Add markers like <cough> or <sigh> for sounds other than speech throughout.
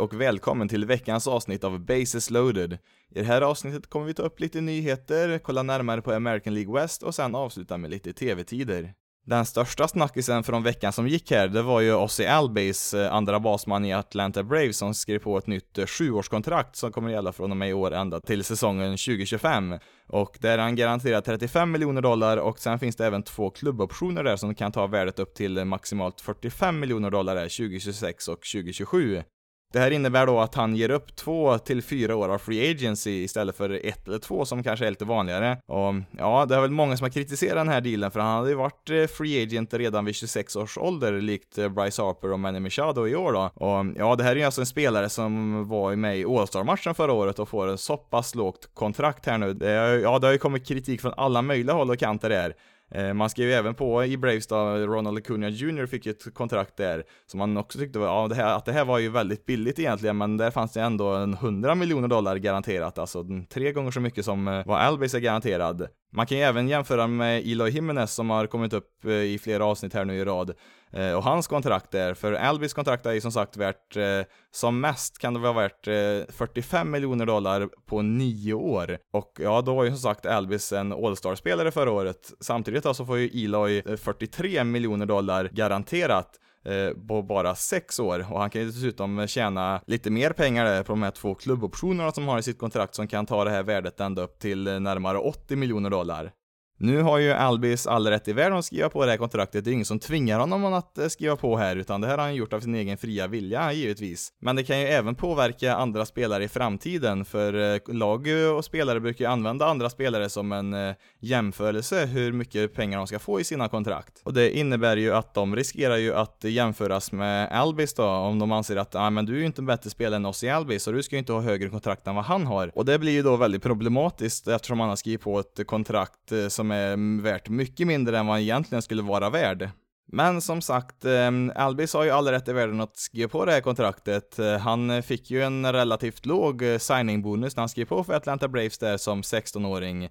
Och välkommen till veckans avsnitt av Bases loaded. I det här avsnittet kommer vi ta upp lite nyheter, kolla närmare på American League West och sen avsluta med lite TV-tider. Den största snackisen från veckan som gick här, det var ju Ozzy Albays eh, andra basman i Atlanta Braves, som skrev på ett nytt eh, sjuårskontrakt som kommer gälla från och med i år ända till säsongen 2025. Och där är han garanterad 35 miljoner dollar och sen finns det även två klubboptioner där som kan ta värdet upp till maximalt 45 miljoner dollar 2026 och 2027. Det här innebär då att han ger upp två till fyra år av free agency istället för ett eller två som kanske är lite vanligare. Och ja, det är väl många som har kritiserat den här dealen för han hade ju varit eh, free agent redan vid 26 års ålder likt eh, Bryce Harper och Manny Machado i år då. Och ja, det här är ju alltså en spelare som var med i All-Star-matchen förra året och får en så pass lågt kontrakt här nu. Det, ja, det har ju kommit kritik från alla möjliga håll och kanter där. Eh, man skrev ju även på i Braves då, Ronald Acuna Jr fick ju ett kontrakt där, som man också tyckte var, ja, det här, att det här var ju väldigt billigt egentligen, men där fanns det ändå en 100 miljoner dollar garanterat, alltså tre gånger så mycket som eh, vad Albies är garanterad. Man kan ju även jämföra med Eloy Jimenez som har kommit upp eh, i flera avsnitt här nu i rad. Eh, och hans kontrakt där, för Albis kontrakt är ju som sagt värt, eh, som mest kan det vara värt 45 miljoner dollar på nio år. Och ja, då var ju som sagt Albys en All-star-spelare förra året. Samtidigt då så får ju Eloy 43 miljoner dollar garanterat Eh, på bara sex år och han kan ju dessutom tjäna lite mer pengar där på de här två klubboptionerna som har i sitt kontrakt som kan ta det här värdet ända upp till närmare 80 miljoner dollar. Nu har ju Albis all rätt i världen att skriva på det här kontraktet, det är ingen som tvingar honom att eh, skriva på här, utan det här har han gjort av sin egen fria vilja, givetvis. Men det kan ju även påverka andra spelare i framtiden, för eh, lag och spelare brukar ju använda andra spelare som en eh, jämförelse hur mycket pengar de ska få i sina kontrakt. Och det innebär ju att de riskerar ju att jämföras med Albis då, om de anser att ah, men du är ju inte en bättre spelare än oss i Albis, så du ska ju inte ha högre kontrakt än vad han har. Och det blir ju då väldigt problematiskt eftersom han har skrivit på ett kontrakt som är värt mycket mindre än vad han egentligen skulle vara värd. Men som sagt, eh, Albis har ju all rätt i världen att skriva på det här kontraktet. Eh, han fick ju en relativt låg signing-bonus när han skrev på för Atlanta Braves där som 16-åring.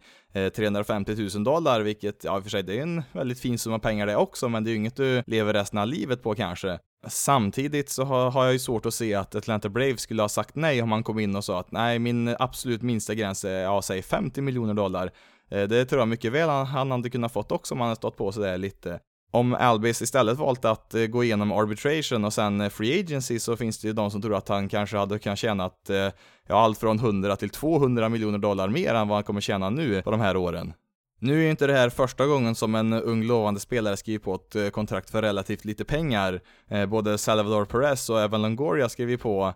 350 000 dollar, vilket, ja i och för sig det är en väldigt fin summa pengar det också, men det är ju inget du lever resten av livet på kanske. Samtidigt så har jag ju svårt att se att Atlanta Braves skulle ha sagt nej om han kom in och sa att nej, min absolut minsta gräns är, ja, säg 50 miljoner dollar. Eh, det tror jag mycket väl han, hade kunnat fått också om han hade stått på sig där lite. Om Albis istället valt att eh, gå igenom arbitration och sen eh, free agency så finns det ju de som tror att han kanske hade kunnat tjäna ja, allt från 100 till 200 miljoner dollar mer än vad han kommer tjäna nu på de här åren. Nu är inte det här första gången som en ung lovande spelare skriver på ett kontrakt för relativt lite pengar. Både Salvador Perez och Evan Longoria skrev ju på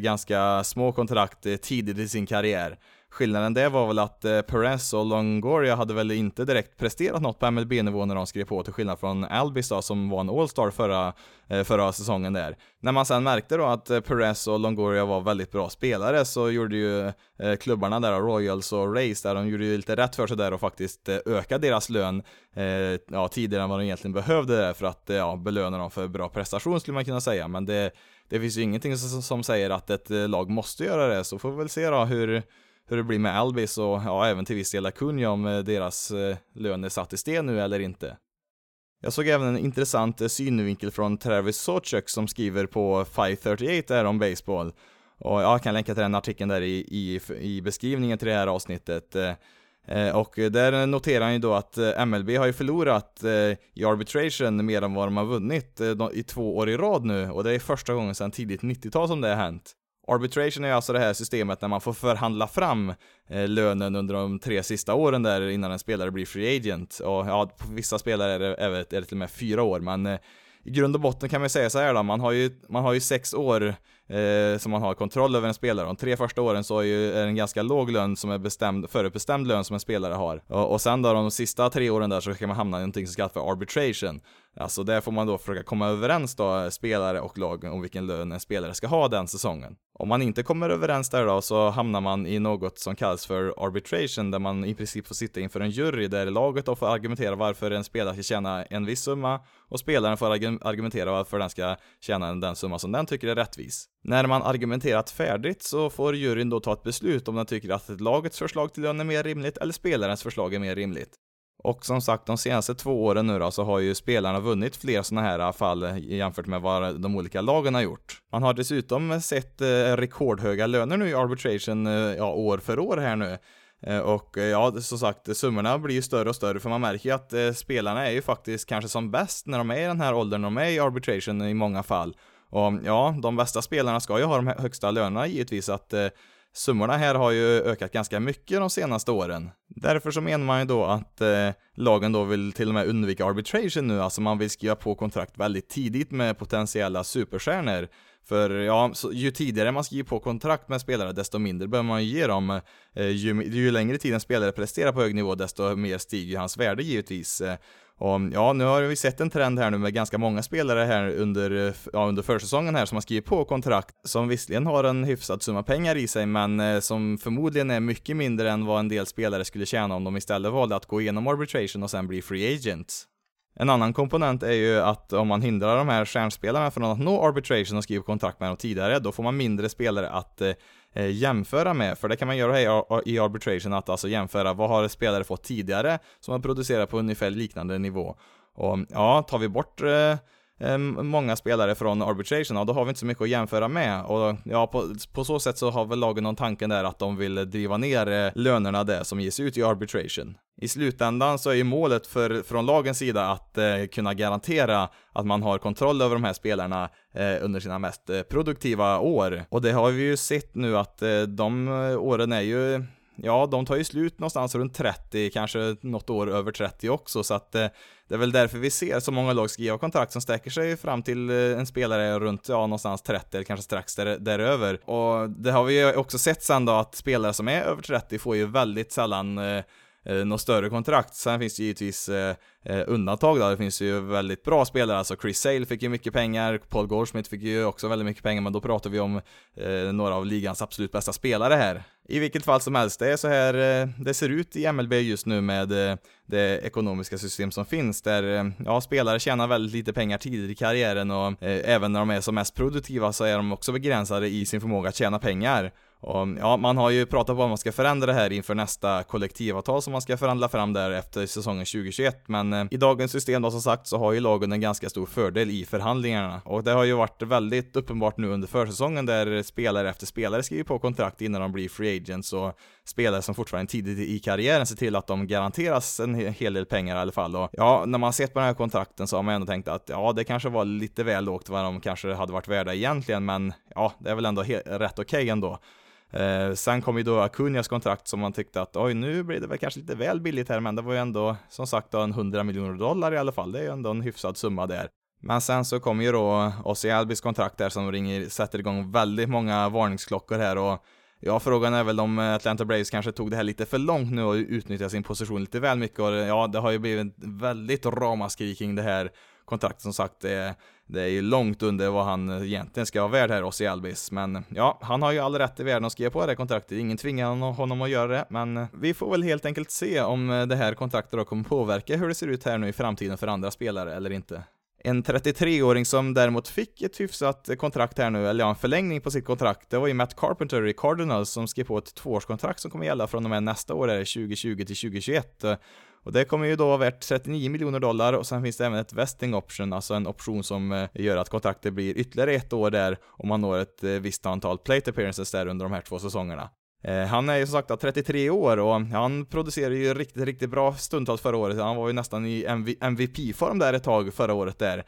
ganska små kontrakt tidigt i sin karriär. Skillnaden det var väl att eh, Perez och Longoria hade väl inte direkt presterat något på MLB-nivå när de skrev på, till skillnad från Albis då, som var en All-Star förra, eh, förra säsongen där. När man sen märkte då att eh, Perez och Longoria var väldigt bra spelare så gjorde ju eh, klubbarna där, Royals och Rays, där de gjorde ju lite rätt för sig där och faktiskt eh, öka ökade deras lön eh, ja, tidigare än vad de egentligen behövde där för att ja, belöna dem för bra prestation skulle man kunna säga, men det det finns ju ingenting som, som säger att ett lag måste göra det, så får vi väl se då hur, hur det blir med Albis och ja, även till viss del Acuna om eh, deras eh, lön är satt i sten nu eller inte. Jag såg även en intressant eh, synvinkel från Travis Sawchuk som skriver på 538 där om baseball. Och jag kan länka till den artikeln där i, i, i beskrivningen till det här avsnittet. Och där noterar han ju då att MLB har ju förlorat i arbitration mer än vad de har vunnit i två år i rad nu och det är första gången sedan tidigt 90-tal som det har hänt. Arbitration är alltså det här systemet när man får förhandla fram eh, lönen under de tre sista åren där innan en spelare blir free agent. Och ja, på vissa spelare är det, är det, till och med fyra år, men eh, i grund och botten kan man säga så här då, man har ju, man har ju sex år eh, som man har kontroll över en spelare. De tre första åren så är ju är en ganska låg lön som är bestämd, förutbestämd lön som en spelare har. Och, och sen då de sista tre åren där så kan man hamna i någonting som kallas för arbitration. Alltså där får man då försöka komma överens då, eh, spelare och lag om vilken lön en spelare ska ha den säsongen. Om man inte kommer överens där då så hamnar man i något som kallas för arbitration där man i princip får sitta inför en jury där laget då får argumentera varför en spelare ska tjäna en viss summa och spelaren får argumentera varför den ska tjäna den summa som den tycker är rättvis. När man argumenterat färdigt så får juryn då ta ett beslut om den tycker att lagets förslag till lön är mer rimligt eller spelarens förslag är mer rimligt. Och som sagt, de senaste två åren nu då, så har ju spelarna vunnit fler sådana här äh, fall jämfört med vad de olika lagen har gjort. Man har dessutom sett eh, rekordhöga löner nu i arbitration, eh, ja, år för år här nu. Eh, och eh, ja, som sagt, summorna blir ju större och större för man märker ju att eh, spelarna är ju faktiskt kanske som bäst när de är i den här åldern, de är i arbitration i många fall. Och ja, de bästa spelarna ska ju ha de högsta lönerna givetvis, att eh, Summorna här har ju ökat ganska mycket de senaste åren. Därför så menar man ju då att eh, lagen då vill till och med undvika arbitration nu, alltså man vill skriva på kontrakt väldigt tidigt med potentiella superstjärnor. För ja, så, ju tidigare man skriver på kontrakt med spelare, desto mindre behöver man ju ge dem. Eh, ju, ju längre tid en spelare presterar på hög nivå, desto mer stiger hans värde givetvis. Eh, och ja, nu har vi sett en trend här nu med ganska många spelare här under, ja, under försäsongen här som har skrivit på kontrakt som visserligen har en hyfsad summa pengar i sig men eh, som förmodligen är mycket mindre än vad en del spelare skulle tjäna om de istället valde att gå igenom arbitration och sen bli free agents. En annan komponent är ju att om man hindrar de här stjärnspelarna från att nå arbitration och skriva kontrakt med dem tidigare, då får man mindre spelare att eh, eh jämföra med, för det kan man göra i arbitration, att alltså jämföra vad har spelare fått tidigare som har producerat på ungefär liknande nivå. Och ja, tar vi bort eh, Ehm, många spelare från arbitration, och då har vi inte så mycket att jämföra med. Och ja, på, på så sätt så har väl lagen någon tanken där att de vill driva ner eh, lönerna där som ges ut i arbitration. I slutändan så är ju målet för, från lagens sida att eh, kunna garantera att man har kontroll över de här spelarna eh, under sina mest eh, produktiva år. Och det har vi ju sett nu att eh, de eh, åren är ju ja, de tar ju slut någonstans runt 30, kanske något år över 30 också, så att eh, det är väl därför vi ser så många lag skriva kontrakt som sträcker sig fram till eh, en spelare runt, ja, någonstans 30 eller kanske strax där, däröver. Och det har vi ju också sett sen då att spelare som är över 30 får ju väldigt sällan eh, eh, något större kontrakt. Sen finns det givetvis eh, eh undantag då. Det finns ju väldigt bra spelare, alltså Chris Sale fick ju mycket pengar, Paul Goldschmidt fick ju också väldigt mycket pengar, men då pratar vi om eh, några av ligans absolut bästa spelare här. I vilket fall som helst, det är så här eh, det ser ut i MLB just nu med eh, det ekonomiska system som finns, där eh, ja, spelare tjänar väldigt lite pengar tidigt i karriären och eh, även när de är som mest produktiva så är de också begränsade i sin förmåga att tjäna pengar. Och, mm, ja, man har ju pratat om att man ska förändra det här inför nästa kollektivavtal som man ska förhandla fram där efter säsongen 2021, men eh, i dagens system då som sagt så har ju lagen en ganska stor fördel i förhandlingarna. Och det har ju varit väldigt uppenbart nu under försäsongen där spelare efter spelare skriver på kontrakt innan de blir free agents och spelare som fortfarande tidigt i karriären ser till att de garanteras en hel del pengar i alla fall. Och ja, när man sett på den här kontrakten så har man ändå tänkt att ja, det kanske var lite väl lågt vad de kanske hade varit värda egentligen, men ja, det är väl ändå rätt okej okay ändå. Eh, sen kom ju då Acunias kontrakt som man tyckte att oj, nu blir det väl kanske lite väl billigt här, men det var ju ändå som sagt då en 100 miljoner dollar i alla fall. Det är ju ändå en hyfsad summa där. Men sen så kom ju då Ossi Albis kontrakt där som ringer, sätter igång väldigt många varningsklockor här och Ja, frågan är väl om Atlanta Braves kanske tog det här lite för långt nu och utnyttjade sin position lite väl mycket och ja, det har ju blivit väldigt ramaskri kring det här kontraktet som sagt. Eh, det är ju långt under vad han eh, egentligen ska vara värd här, Ossi Albis. Men ja, han har ju all rätt i världen att skriva på det här kontraktet. Ingen tvingar honom att göra det, men eh, vi får väl helt enkelt se om eh, det här kontraktet då kommer påverka hur det ser ut här nu i framtiden för andra spelare eller inte. En 33-åring som däremot fick ett hyfsat kontrakt här nu, eller ja, en förlängning på sitt kontrakt, det var ju Matt Carpenter i Cardinals som skrev på ett tvåårskontrakt som kommer gälla från och med nästa år, 2020 till 2021. Och det kommer ju då vara värt 39 miljoner dollar och sen finns det även ett vesting option, alltså en option som eh, gör att kontraktet blir ytterligare ett år där om man når ett eh, visst antal plate appearances där under de här två säsongerna. Eh, han är ju som sagt 33 år och han producerade ju riktigt, riktigt bra stundtals förra året. Han var ju nästan i MVP-form där ett tag förra året där.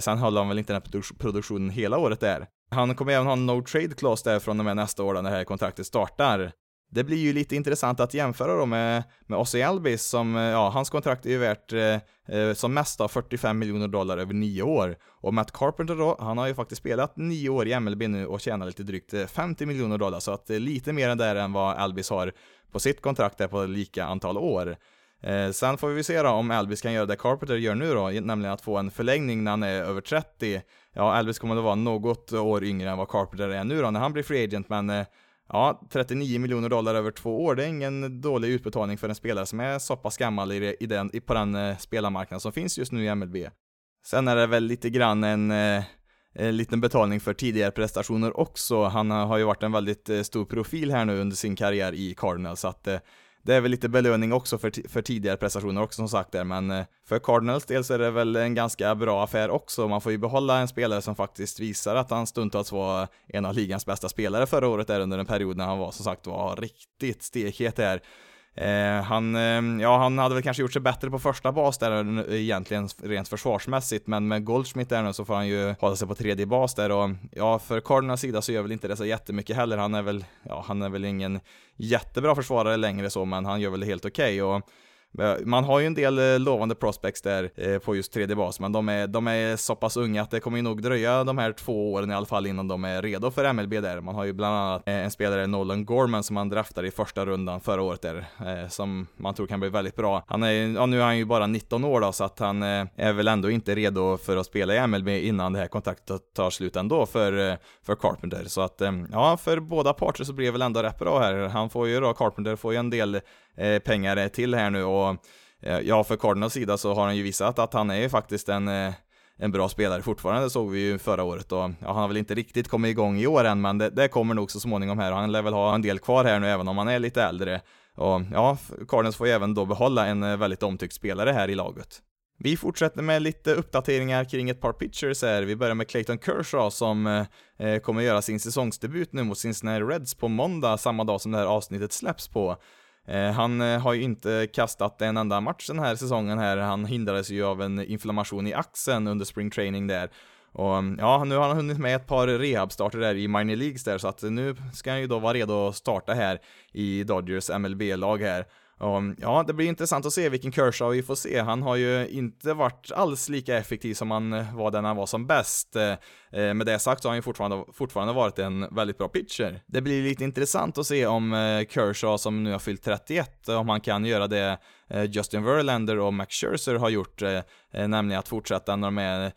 Sen höll han väl inte den här produktionen hela året där. Han kommer även ha en no trade clause där från och med nästa år när det här kontraktet startar. Det blir ju lite intressant att jämföra då med, med Ozzy Albis som, eh, ja, hans kontrakt är ju värt eh, eh som mest av 45 miljoner dollar över nio år. Och Matt Carpenter då, han har ju faktiskt spelat nio år i MLB nu och tjänar lite drygt eh, 50 miljoner dollar, så att det är lite mer än där än vad Albis har på sitt kontrakt där på lika antal år. Eh, sen får vi se då om Elvis kan göra det Carpenter gör nu då, nämligen att få en förlängning när han är över 30. Ja, Elvis kommer att vara något år yngre än vad Carpenter är nu då när han blir free agent, men eh, Ja, 39 miljoner dollar över två år, det är ingen dålig utbetalning för en spelare som är så pass gammal i, i den, på den eh, spelarmarknad som finns just nu i MLB. Sen är det väl lite grann en, eh, en liten betalning för tidigare prestationer också. Han har ju varit en väldigt eh, stor profil här nu under sin karriär i Cardinals, så att det är väl lite belöning också för, för tidigare prestationer också som sagt där, men eh, för Cardinals del så är det väl en ganska bra affär också. Man får ju behålla en spelare som faktiskt visar att han stundtals var en av ligans bästa spelare förra året där under en period när han var som sagt var riktigt stekhet där. Eh, han, eh, ja, han hade väl kanske gjort sig bättre på första bas där egentligen rent försvarsmässigt, men med Goldschmidt där nu så får han ju hålla sig på tredje bas där och ja, för Cardinals sida så gör väl inte det så jättemycket heller. Han är väl, ja, han är väl ingen jättebra försvarare längre så, men han gör väl det helt okej okay och Eh, man har ju en del eh, lovande prospects där eh, på just tredje bas, men de är, de är så pass unga att det kommer ju nog dröja de här två åren i alla fall innan de är redo för MLB där. Man har ju bland annat en spelare, Nolan Gorman, som man draftade i första rundan förra året där, som man tror kan bli väldigt bra. Han är, ja nu är han ju bara 19 år då, så att han är väl ändå inte redo för att spela i MLB innan det här kontraktet tar slut ändå för, för Carpenter. Så att, ja, för båda parter så blir det väl ändå rätt bra här. Han får ju då, Carpenter får ju en del Eh, pengar till här nu och eh, ja, för Cardinals sida så har han ju visat att han är ju faktiskt en eh, en bra spelare fortfarande, såg vi ju förra året och ja, han har väl inte riktigt kommit igång i år än, men det, det kommer nog så småningom här och han lär väl ha en del kvar här nu även om han är lite äldre. Och ja, Cardinals får ju även då behålla en väldigt omtyckt spelare här i laget. Vi fortsätter med lite uppdateringar kring ett par pitchers här. Vi börjar med Clayton Kershaw som eh, kommer göra sin säsongsdebut nu mot Cincinnati Reds på måndag, samma dag som det här avsnittet släpps på. Eh, han eh, har ju inte kastat en enda match den här säsongen här, han hindrades ju av en inflammation i axeln under spring training där. Och mm, ja, nu har han hunnit med ett par rehabstarter där i minor leagues där, så att nu ska han ju då vara redo att starta här i Dodgers MLB-lag här. Och, ja, det blir intressant att se vilken Kershaw vi får se. Han har ju inte varit alls lika effektiv som han eh, var när han var som bäst. Eh, eh, med det sagt så har han ju fortfarande, fortfarande varit en väldigt bra pitcher. Det blir lite intressant att se om eh, Kershaw, som nu har fyllt 31, om han kan göra det Eh, Justin Verlander och Max Scherzer har gjort, eh, eh, nämligen att fortsätta när de är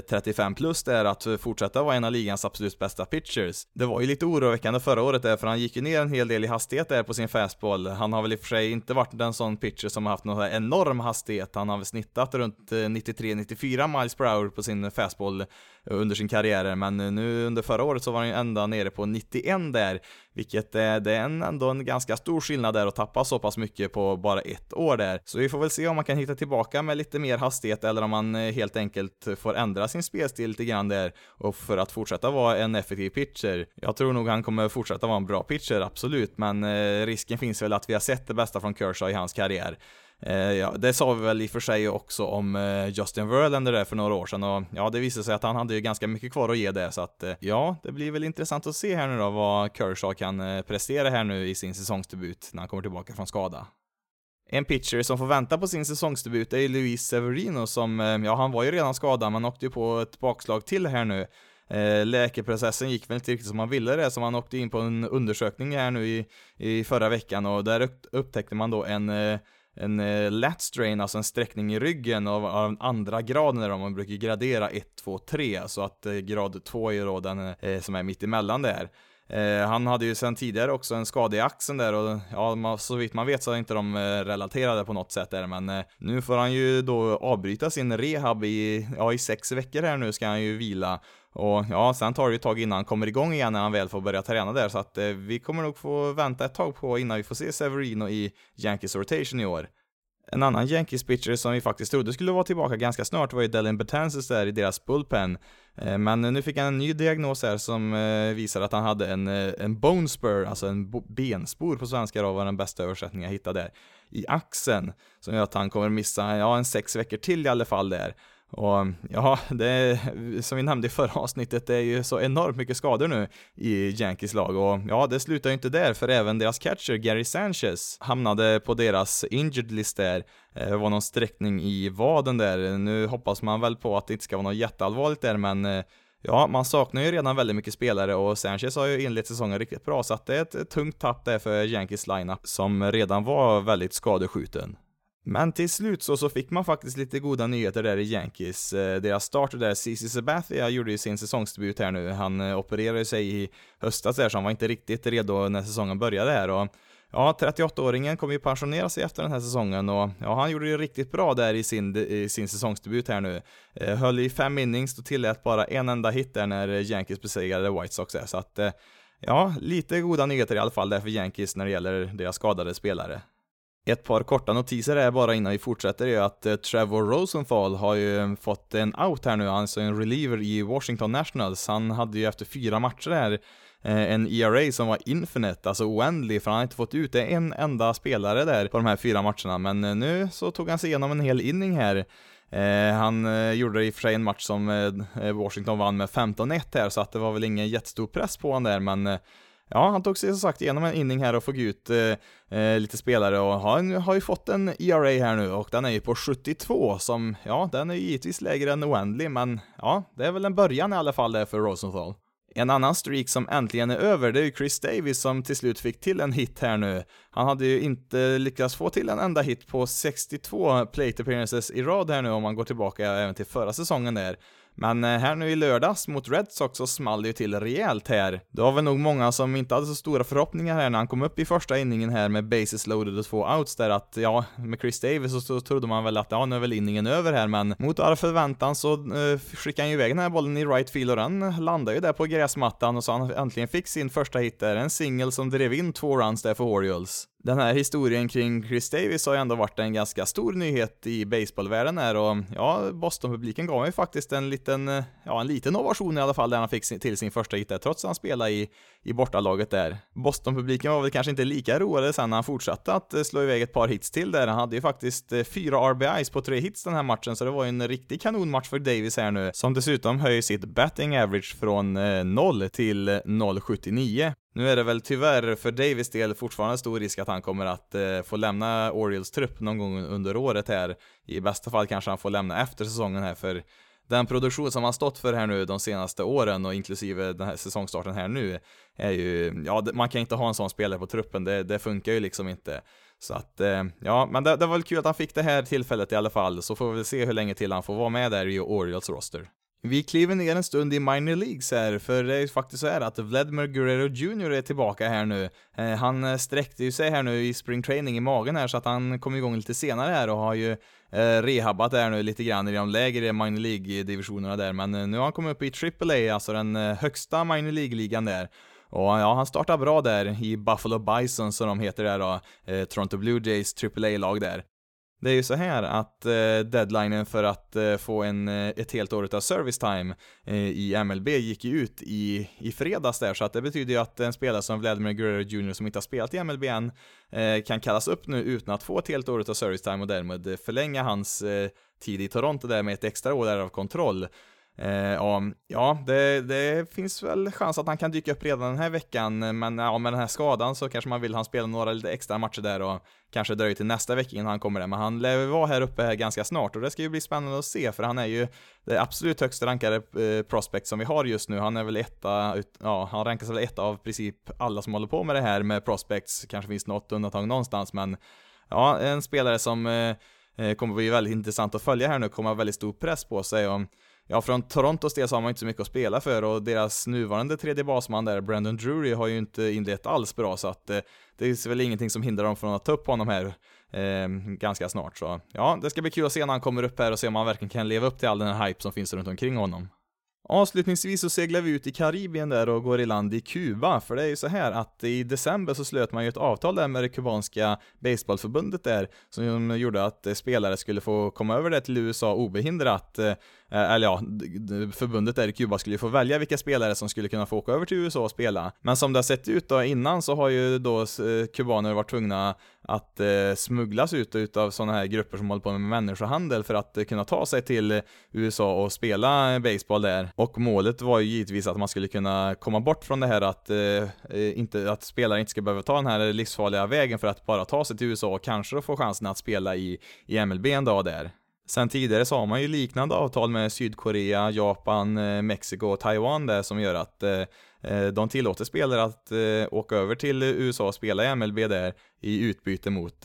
35 plus, det är att fortsätta vara en av ligans absolut bästa pitchers. Det var ju lite oroväckande förra året där, för han gick ju ner en hel del i hastighet där på sin fastball. Han har väl i och för sig inte varit en sån pitcher som har haft någon enorm hastighet, han har väl snittat runt 93-94 miles per hour på sin fastball under sin karriär, men nu under förra året så var han ju ända nere på 91 där, vilket är, det är en, ändå en ganska stor skillnad där att tappa så pass mycket på bara ett år där. Så vi får väl se om man kan hitta tillbaka med lite mer hastighet eller om man eh, helt enkelt får ändra sin spelstil lite grann där och för att fortsätta vara en effektiv pitcher. Jag tror nog han kommer fortsätta vara en bra pitcher, absolut, men eh, risken finns väl att vi har sett det bästa från Kershaw i hans karriär. Eh, ja, det sa vi väl i och för sig också om eh, Justin Verlander där för några år sedan och ja, det visade sig att han hade ju ganska mycket kvar att ge det så att eh, ja, det blir väl intressant att se här nu då vad Kershaw kan eh, prestera här nu i sin säsongsdebut när han kommer tillbaka från skada. En pitcher som får vänta på sin säsongsdebut är Luis Severino som, eh, ja han var ju redan skadad men åkte ju på ett bakslag till här nu. Eh, läkeprocessen gick väl inte riktigt som han ville det, så man åkte in på en undersökning här nu i, i förra veckan och där upptäckte man då en en eh, lat strain, alltså en sträckning i ryggen av, av andra graden där man brukar gradera 1, 2, 3, så att eh, grad 2 är då den eh, som är mitt emellan där. Eh, han hade ju sedan tidigare också en skada i axeln där och ja, man, så vitt man vet så är inte de eh, relaterade på något sätt där, men eh, nu får han ju då avbryta sin rehab i, ja, i sex veckor här nu ska han ju vila och ja, sen tar det ju ett tag innan han kommer igång igen när han väl får börja träna där, så att eh, vi kommer nog få vänta ett tag på innan vi får se Severino i Yankees rotation i år. En annan Yankees pitcher som vi faktiskt trodde skulle vara tillbaka ganska snart var ju Delin Betances där i deras bullpen. Eh, men nu fick han en ny diagnos här som eh, visar att han hade en, eh, en bone spur, alltså en benspor på svenska då var den bästa översättningen jag hittade där, i axeln. Som gör att han kommer missa, ja en sex veckor till i alla fall där. Och ja, det som vi nämnde i förra avsnittet, det är ju så enormt mycket skador nu i Yankees lag och ja, det slutar ju inte där för även deras catcher Gary Sanchez hamnade på deras injured list där. Eh, det var någon sträckning i vaden där. Nu hoppas man väl på att det inte ska vara något jätteallvarligt där, men eh, Ja, man saknar ju redan väldigt mycket spelare och Sanchez har ju inlett säsongen riktigt bra, så att det är ett tungt tapp där för Yankees lineup som redan var väldigt skadeskjuten. Men till slut så, så fick man faktiskt lite goda nyheter där i Yankees. Eh, deras starter där, CC Sabathia gjorde ju sin säsongsdebut här nu. Han eh, opererade sig i höstas där, så han var inte riktigt redo när säsongen började här. Och Ja, 38-åringen kommer ju pensionera sig efter den här säsongen och ja, han gjorde det riktigt bra där i sin, i sin säsongsdebut här nu. Eh, höll i fem innings och tillät bara en enda hit där när Yankees besegrade White Sox är, så att eh, ja, lite goda nyheter i alla fall där för Yankees när det gäller deras skadade spelare. Ett par korta notiser är bara innan vi fortsätter är att eh, Trevor Rosenthal har ju eh, fått en out här nu, alltså en reliever i Washington Nationals. Han hade ju efter fyra matcher här eh, en ERA som var infinite, alltså oändlig, för han har inte fått ut en enda spelare där på de här fyra matcherna, men nu så tog han sig igenom en hel inning här. Eh, han eh, gjorde i och för sig en match som eh, Washington vann med 15-1 här, så att det var väl ingen jättestor press på honom där, men Ja, han tog sig som sagt igenom en inning här och fick ut eh, eh, lite spelare och han har ju fått en ERA här nu och den är ju på 72 som, ja, den är ju givetvis lägre än oändlig, men ja, det är väl en början i alla fall där för Rosenthal. En annan streak som äntligen är över, det är ju Chris Davis som till slut fick till en hit här nu. Han hade ju inte lyckats få till en enda hit på 62 plate appearances i rad här nu om man går tillbaka även till förra säsongen där. Men eh, här nu i lördags mot Red Sox så small det ju till rejält här. Det var väl nog många som inte hade så stora förhoppningar här när han kom upp i första inningen här med bases loaded och två outs där att ja, med Chris Davis så, så trodde man väl att ja, nu är väl inningen över här men mot all förväntan så eh, skickade han ju iväg den här bollen i right field och den landade ju där på gräsmattan och så han äntligen fick sin första hit där, en singel som drev in två runs där för Orioles den här historien kring Chris Davis har ju ändå varit en ganska stor nyhet i baseballvärlden här och ja, Boston-publiken gav ju faktiskt en liten, eh, ja en liten ovation i alla fall där han fick till sin första hit där, trots att han spelade i, i bortalaget där. Boston-publiken var väl kanske inte lika roade sen när han fortsatte att eh, slå iväg ett par hits till där. Han hade ju faktiskt eh, fyra RBIs på tre hits den här matchen, så det var ju en riktig kanonmatch för Davis här nu, som dessutom höjer sitt batting average från eh, 0 till 0,79. Nu är det väl tyvärr för Davis del fortfarande stor risk att han kommer att eh, få lämna Orioles trupp någon gång under året här. I bästa fall kanske han får lämna efter säsongen här för den produktion som han stått för här nu de senaste åren och inklusive den här säsongstarten här nu är ju, ja man kan inte ha en sån spelare på truppen, det, det funkar ju liksom inte. Så att, eh, ja, men det, det var väl kul att han fick det här tillfället i alla fall, så får vi väl se hur länge till han får vara med där i Orioles roster. Vi kliver ner en stund i minor leagues här, för det är ju faktiskt så här att Vladimir Guerrero Jr är tillbaka här nu. Eh, han eh, sträckte ju sig här nu i spring training i magen här, så att han kom igång lite senare här och har ju eh, rehabbat där nu lite grann i de lägre minor League-divisionerna där, men eh, nu har han kommit upp i AAA, alltså den eh, högsta minor League-ligan där. Och ja, han startar bra där i Buffalo Bison som de heter där då, eh, Toronto Blue Jays AAA-lag där. Det är ju så här att eh, deadlinen för att eh, få en, eh, ett helt år av service time eh, i MLB gick ju ut i, i fredags där, så att det betyder ju att en spelare som Vladimir Guerrero Jr som inte har spelat i MLB än eh, kan kallas upp nu utan att få ett helt år av service time och därmed förlänga hans eh, tid i Toronto där med ett extra år där av kontroll. Eh, och, ja, det, det, finns väl chans att han kan dyka upp redan den här veckan, men ja, med den här skadan så kanske man vill han spela några lite extra matcher där och kanske dröjer till nästa vecka innan han kommer där, men han lär vara här uppe här ganska snart och det ska ju bli spännande att se, för han är ju det absolut högst rankade eh, prospect som vi har just nu. Han är väl etta, ja, han rankas väl etta av princip alla som håller på med det här med prospects, kanske finns något undantag någonstans, men ja, en spelare som eh, eh kommer bli väldigt intressant att följa här nu, kommer ha väldigt stor press på sig och Ja, från Torontos del så har man inte så mycket att spela för och deras nuvarande tredje basman där, Brandon Drury, har ju inte inlett alls bra så att eh, det är väl ingenting som hindrar dem från att ta upp honom här eh, ganska snart. Så ja, det ska bli kul att se när han kommer upp här och se om han verkligen kan leva upp till all den här hype som finns runt omkring honom. Avslutningsvis så seglar vi ut i Karibien där och går i land i Kuba, för det är ju så här att i december så slöt man ju ett avtal där med det kubanska baseballförbundet där, som gjorde att spelare skulle få komma över det till USA obehindrat, eh, eller ja, förbundet där i Kuba skulle ju få välja vilka spelare som skulle kunna få åka över till USA och spela. Men som det har sett ut då innan så har ju då kubaner varit tvungna att eh, smugglas ut utav sådana här grupper som håller på med människohandel för att eh, kunna ta sig till USA och spela baseball där. Och målet var ju givetvis att man skulle kunna komma bort från det här att, eh, eh, inte, att spelare inte ska behöva ta den här livsfarliga vägen för att bara ta sig till USA och kanske få chansen att spela i, i MLB en dag där. Sen tidigare så har man ju liknande avtal med Sydkorea, Japan, eh, Mexiko och Taiwan där som gör att eh, eh de tillåter spelare att åka över till USA och spela i MLB där i utbyte mot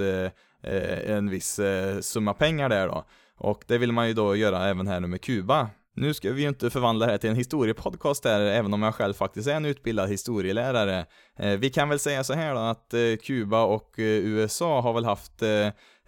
en viss summa pengar där då. Och det vill man ju då göra även här nu med Kuba. Nu ska vi ju inte förvandla det här till en historiepodcast här, även om jag själv faktiskt är en utbildad historielärare. Eh, vi kan väl säga så här då att eh, Kuba och eh, USA har väl haft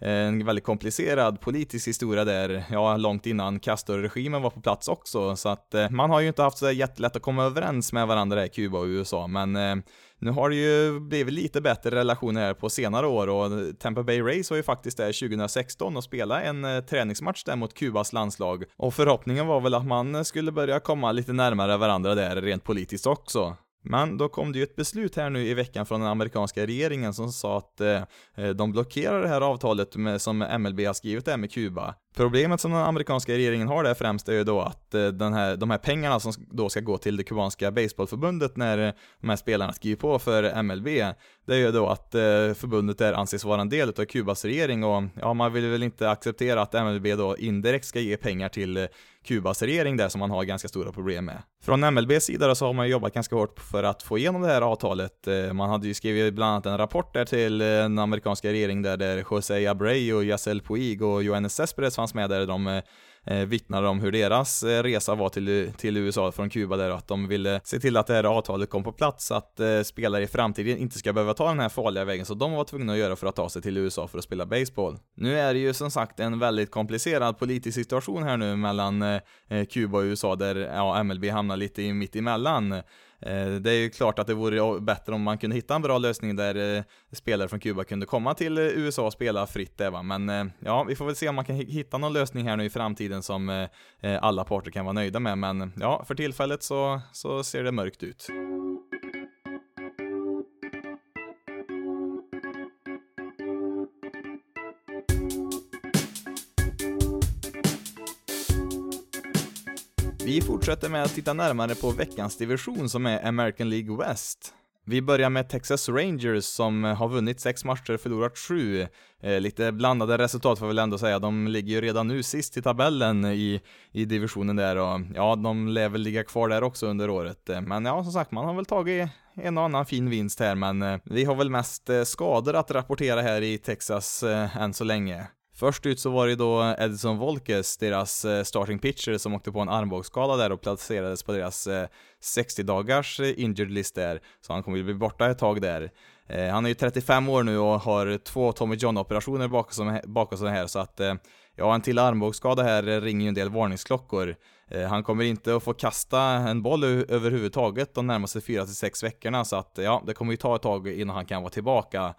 Eh, en väldigt komplicerad politisk historia där, ja, långt innan Castro-regimen var på plats också, så att eh, man har ju inte haft så jättelätt att komma överens med varandra i Kuba och USA, men eh, nu har det ju blivit lite bättre relationer här på senare år och eh, Tampa Bay Rays var ju faktiskt där 2016 och spelade en eh, träningsmatch där mot Kubas landslag och förhoppningen var väl att man skulle börja komma lite närmare varandra där rent politiskt också. Men då kom det ju ett beslut här nu i veckan från den amerikanska regeringen som sa att eh, eh de blockerar det här avtalet med, som MLB har skrivit där med Kuba. Problemet som den amerikanska regeringen har där främst är ju då att eh, den här, de här pengarna som då ska gå till det kubanska baseballförbundet när eh, de här spelarna skriver på för MLB, det är ju då att eh, förbundet där anses vara en del av Kubas regering och ja, man vill väl inte acceptera att MLB då indirekt ska ge pengar till eh, Kubas regering där som man har ganska stora problem med. Från MLBs sida då så har man jobbat ganska hårt för att få igenom det här avtalet. Eh, man hade ju skrivit bland annat en rapport där till eh, den amerikanska regeringen där, där José Abreu, Yasel Puig och Johannes Cespedes fanns med där de eh, eh, vittnade om hur deras eh, resa var till, till USA från Kuba där och att de ville se till att det här avtalet kom på plats, så att eh, spelare i framtiden inte ska behöva ta den här farliga vägen, som de var tvungna att göra för att ta sig till USA för att spela baseball. Nu är det ju som sagt en väldigt komplicerad politisk situation här nu mellan eh, eh Kuba och USA där ja, MLB hamnar lite mitt emellan. Eh, det är ju klart att det vore bättre om man kunde hitta en bra lösning där eh, spelare från Kuba kunde komma till eh, USA och spela fritt där va, men ja, vi får väl se om man kan hitta någon lösning här nu i framtiden som alla parter kan vara nöjda med, men ja, för tillfället så, så ser det mörkt ut. Vi fortsätter med att titta närmare på veckans division som är American League West. Vi börjar med Texas Rangers som har vunnit sex matcher, förlorat sju. Eh, lite blandade resultat får vi väl ändå säga. De ligger ju redan nu sist i tabellen i, i divisionen där och ja, de lär väl ligga kvar där också under året. Eh, men ja, som sagt, man har väl tagit en och annan fin vinst här, men eh, vi har väl mest eh, skador att rapportera här i Texas eh, än så länge. Först ut så var det då Edison Volkes, deras eh, starting pitcher, som åkte på en armbågsskada där och placerades på deras eh, 60-dagars eh, injured list där, så han kommer ju bli borta ett tag där. Han är ju 35 år nu och har två Tommy John-operationer bakom sig här, så att ja, en till armbågsskada här ringer ju en del varningsklockor. Han kommer inte att få kasta en boll överhuvudtaget de närmaste 4-6 veckorna, så att ja, det kommer ju ta ett tag innan han kan vara tillbaka.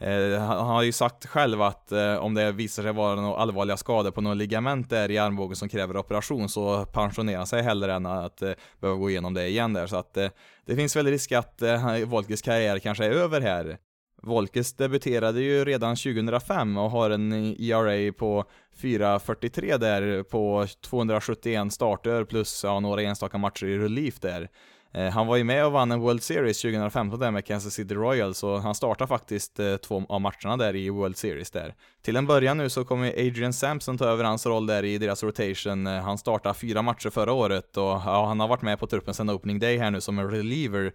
Eh, han har ju sagt själv att eh, om det visar sig vara några allvarliga skador på några ligament där i armbågen som kräver operation så pensionerar han sig hellre än att eh, behöva gå igenom det igen där. Så att eh, det finns väl risk att eh, Volkes karriär kanske är över här. Volkes debuterade ju redan 2005 och har en ERA på 4.43 där på 271 starter plus ja, några enstaka matcher i relief där. Eh, han var ju med och vann en World Series 2015 där med Kansas City Royals och han startar faktiskt eh, två av matcherna där i World Series där. Till en början nu så kommer Adrian Sampson ta över hans roll där i deras rotation. Eh, han startade fyra matcher förra året och ja, han har varit med på truppen sedan opening day här nu som en reliever.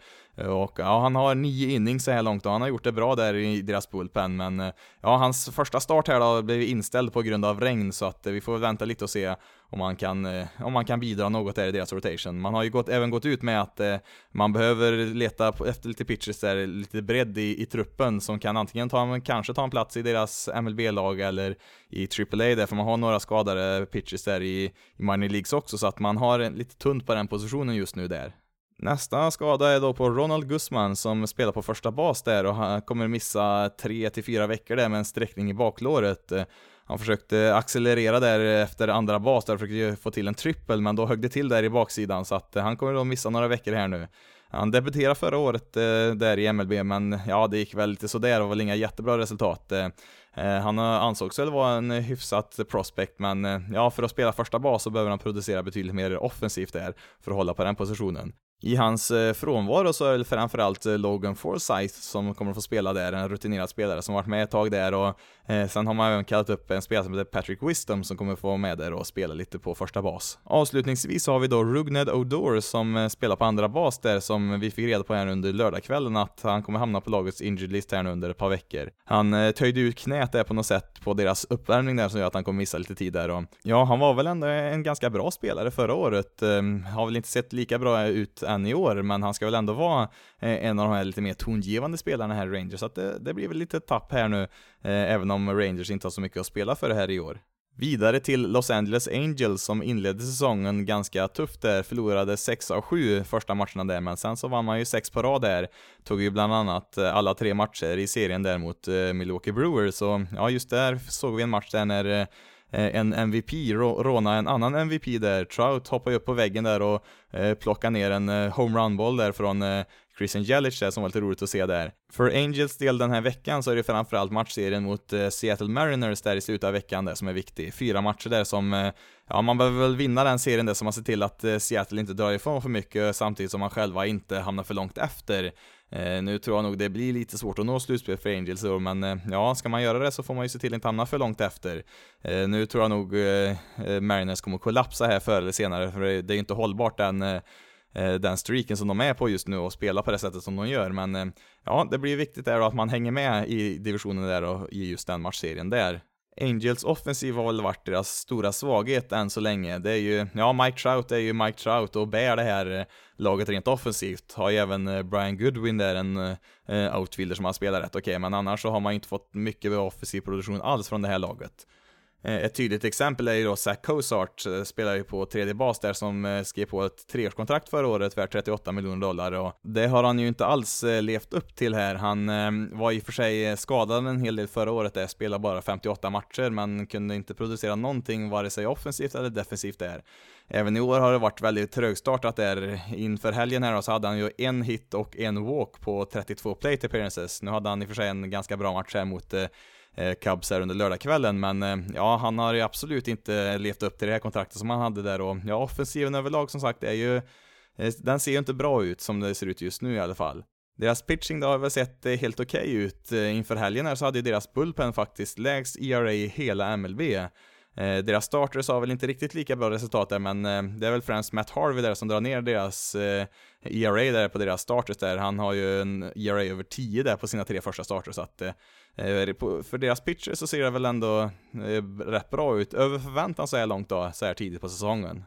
Och ja, han har nio innings så här långt och han har gjort det bra där i deras bullpen men ja, hans första start här då blev inställd på grund av regn så att vi får vänta lite och se om man kan, eh, om man kan bidra något där i deras rotation. Man har ju gått, även gått ut med att eh, man behöver leta efter lite pitchers där, lite bredd i, i truppen som kan antingen ta, kanske ta en plats i deras MLB-lag eller i AAA där, för man har några skadade pitchers där i, i minor leagues också, så att man har lite tunt på den positionen just nu där. Nästa skada är då på Ronald Guzman som spelar på första bas där och han kommer missa 3-4 veckor där med en sträckning i baklåret. Han försökte accelerera där efter andra bas, där försökte få till en trippel, men då högg det till där i baksidan, så att eh, han kommer då missa några veckor här nu. Han debuterade förra året eh, där i MLB, men ja, det gick väl lite sådär och väl inga jättebra resultat. Eh. eh han ansågs väl vara en hyfsat prospect, men eh, ja, för att spela första bas så behöver han producera betydligt mer offensivt där för att hålla på den positionen. I hans eh, frånvaro så är det framförallt eh, Logan Forsyth som kommer att få spela där, en rutinerad spelare som varit med ett tag där och eh, sen har man även kallat upp en spelare som heter Patrick Wisdom som kommer att få vara med där och spela lite på första bas. Avslutningsvis har vi då Rugned Odour som eh, spelar på andra bas där som vi fick reda på här under lördagskvällen att han kommer hamna på lagets injured list här nu under ett par veckor. Han eh, töjde ut knät där på något sätt på deras uppvärmning där som gör att han kommer missa lite tid där och ja, han var väl ändå en ganska bra spelare förra året. Eh, har väl inte sett lika bra ut än i år, men han ska väl ändå vara eh, en av de här lite mer tongivande spelarna här i Rangers, så att det, det blir väl lite tapp här nu, eh, även om Rangers inte har så mycket att spela för det här i år. Vidare till Los Angeles Angels som inledde säsongen ganska tufft där, förlorade 6 av 7 första matcherna där, men sen så vann man ju 6 på rad där, tog ju bland annat eh, alla tre matcher i serien där mot Milwaukee Brewers, så ja, just där såg vi en match där när Eh, en MVP råna en annan MVP där. Trout hoppar ju upp på väggen där och eh, plockar ner en eh, homerun-boll där från eh, Christian Jelic där som var lite roligt att se där. För Angels del den här veckan så är det framförallt matchserien mot Seattle Mariners där i slutet av veckan där som är viktig. Fyra matcher där som, ja man behöver väl vinna den serien där så man ser till att Seattle inte drar ifrån för mycket samtidigt som man själva inte hamnar för långt efter. Eh, nu tror jag nog det blir lite svårt att nå slutspel för Angels då, men eh, ja, ska man göra det så får man ju se till att inte hamna för långt efter. Eh, nu tror jag nog Mariners kommer kollapsa här förr eller senare, för det är ju inte hållbart den den streaken som de är på just nu och spela på det sättet som de gör, men ja, det blir viktigt där att man hänger med i divisionen där och i just den matchserien där. Angels offensiv har väl varit deras stora svaghet än så länge. Det är ju, ja, Mike Trout är ju Mike Trout och bär det här eh, laget rent offensivt. Har ju även eh, Brian Goodwin där, en eh, outfielder som har spelat rätt okej, okay, men annars så har man ju inte fått mycket offensiv produktion alls från det här laget. Eh, ett tydligt exempel är ju då Zach Cozart, eh, spelar ju på tredje bas där som eh, skrev på ett treårskontrakt förra året värt 38 miljoner dollar och det har han ju inte alls levt upp till här. Han var i och för sig skadad en hel del förra året där, spelade bara 58 matcher men kunde inte producera någonting vare sig offensivt eller defensivt där. Även i år har det varit väldigt trögstartat där. Inför helgen här då, så hade han ju en hit och en walk på 32 plate appearances. Nu hade han i och för sig en ganska bra match här mot Eh, Cubs här under lördagskvällen, men eh, ja, han har ju absolut inte levt upp till det här kontraktet som han hade där och ja, offensiven överlag som sagt är ju, eh, den ser ju inte bra ut som det ser ut just nu i alla fall. Deras pitching då har väl sett helt okej okay ut. Inför helgen här så hade ju deras bullpen faktiskt lägst ERA i hela MLB. deras starters har väl inte riktigt lika bra resultat där, men det är väl främst Matt Harvey där som drar ner deras ERA där på deras starters där. Han har ju en ERA över 10 där på sina tre första starters, så att Eh, för deras pitcher så ser det väl ändå eh, rätt bra ut, över förväntan så här långt då, så här tidigt på säsongen.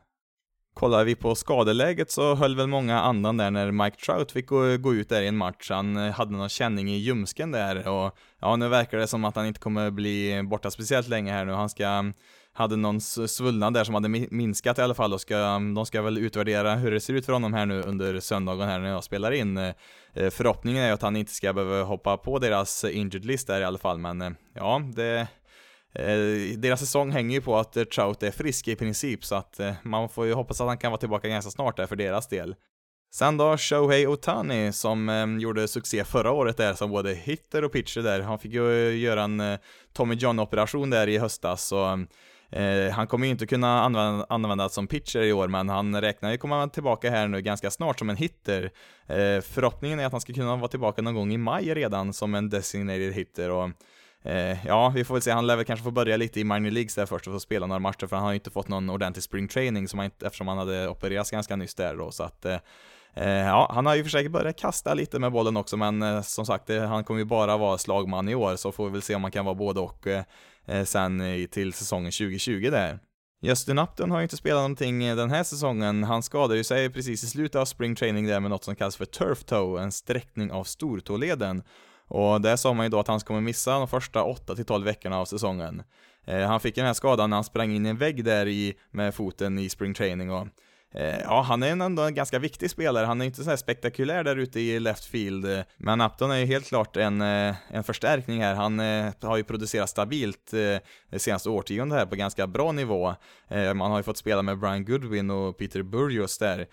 Kollar vi på skadeläget så höll väl många andan där när Mike Trout fick gå, ut där i en match. Han eh, hade någon känning i ljumsken där och ja, nu verkar det som att han inte kommer bli borta speciellt länge här nu. Han ska hade någon svullnad där som hade minskat i alla fall och ska, de ska väl utvärdera hur det ser ut för honom här nu under söndagen här när jag spelar in. Eh, förhoppningen är att han inte ska behöva hoppa på deras injured list där i alla fall, men eh, ja, det eh, deras säsong hänger ju på att Trout är frisk i princip, så att man får ju hoppas att han kan vara tillbaka ganska snart där för deras del. Sen då Shohei Otani som eh, gjorde succé förra året där som både hitter och pitcher där. Han fick ju göra en eh, Tommy John-operation där i höstas så Eh, han kommer ju inte kunna använda, användas som pitcher i år, men han räknar ju komma tillbaka här nu ganska snart som en hitter. Eh, förhoppningen är att han ska kunna vara tillbaka någon gång i maj redan som en designated hitter och eh, ja, vi får väl se, han lär väl kanske få börja lite i minor leagues där först och få spela några matcher, för han har ju inte fått någon ordentlig spring training som han, eftersom han hade opererats ganska nyss där då, så att eh, Eh, ja, han har ju försökt börja kasta lite med bollen också, men eh, som sagt, eh, han kommer ju bara vara slagman i år, så får vi väl se om han kan vara både och sen till säsongen 2020 där. Justin Upton har ju inte spelat någonting den här säsongen. Han skadade ju sig precis i slutet av spring training där med något som kallas för turf toe, en sträckning av stortåleden. Och där sa man ju då att han kommer missa de första 8-12 veckorna av säsongen. Eh, han fick den här skadan när han sprang in i en vägg där i, med foten i spring training och Eh, ja, han är ändå en ganska viktig spelare. Han är inte så här spektakulär där ute i left field, eh, men Upton är ju helt klart en, eh, en förstärkning här. Han har ju producerat stabilt det senaste årtiondet här på ganska bra nivå. Man har ju fått spela med Brian Goodwin och Peter Burgos där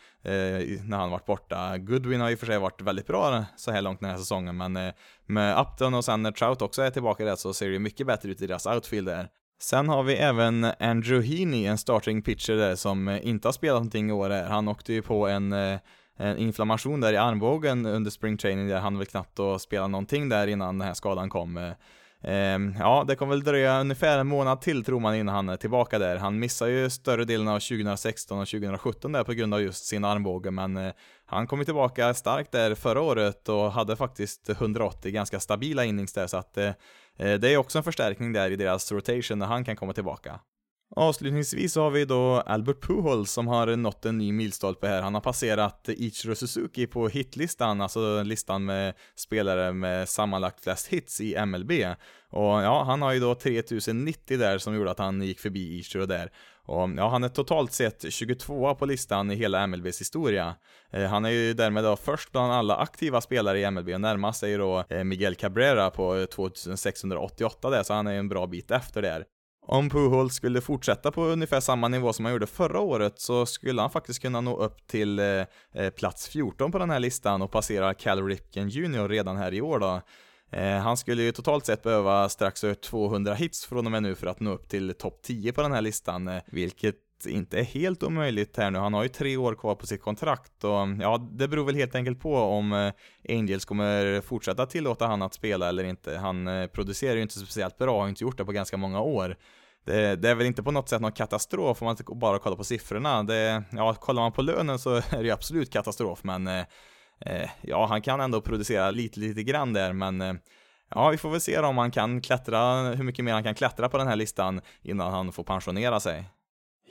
när han varit borta. Goodwin har ju för sig varit väldigt bra så här långt den här säsongen, men med Upton och sen när Trout också är tillbaka där så ser det mycket bättre ut i deras outfield där. Sen har vi även Andrew Heaney, en starting pitcher där som eh, inte har spelat någonting i år. Han åkte ju på en, eh, en inflammation där i armbågen under spring training där han väl knappt att spela någonting där innan den här skadan kom. Eh, ehm, ja, det kommer väl dröja ungefär en månad till tror man innan han är tillbaka där. Han missar ju större delen av 2016 och 2017 där på grund av just sin armbåge, men han kom ju tillbaka starkt där förra året och hade faktiskt 180 ganska stabila innings där, så att Eh, det är också en förstärkning där i deras rotation när han kan komma tillbaka. Avslutningsvis så har vi då Albert Pujols som har nått en ny milstolpe här. Han har passerat Ichiro Suzuki på hitlistan, alltså listan med spelare med sammanlagt flest hits i MLB. Och ja, han har ju då 3090 där som gjorde att han gick förbi Ichiro där. Och ja, han är totalt sett 22 på listan i hela MLBs historia. Eh, han är ju därmed då först bland alla aktiva spelare i MLB och närmast är ju då eh, Miguel Cabrera på 2688 där, så han är en bra bit efter där. Om Pujols skulle fortsätta på ungefär samma nivå som han gjorde förra året så skulle han faktiskt kunna nå upp till eh, eh plats 14 på den här listan och passera Cal Ripken Jr redan här i år då. Eh, han skulle ju totalt sett behöva strax över 200 hits från och med nu för att nå upp till topp 10 på den här listan, eh, vilket inte är helt omöjligt här nu. Han har ju tre år kvar på sitt kontrakt och ja, det beror väl helt enkelt på om eh, Angels kommer fortsätta tillåta han att spela eller inte. Han producerar ju inte speciellt bra, har inte gjort det på ganska många år. Det, det, är väl inte på något sätt någon katastrof om man bara kollar på siffrorna. Det, ja, kollar man på lönen så <laughs> är det ju absolut katastrof, men eh, ja, han kan ändå producera lite, lite grann där, men eh, ja, vi får väl se om han kan klättra, hur mycket mer han kan klättra på den här listan innan han får pensionera sig.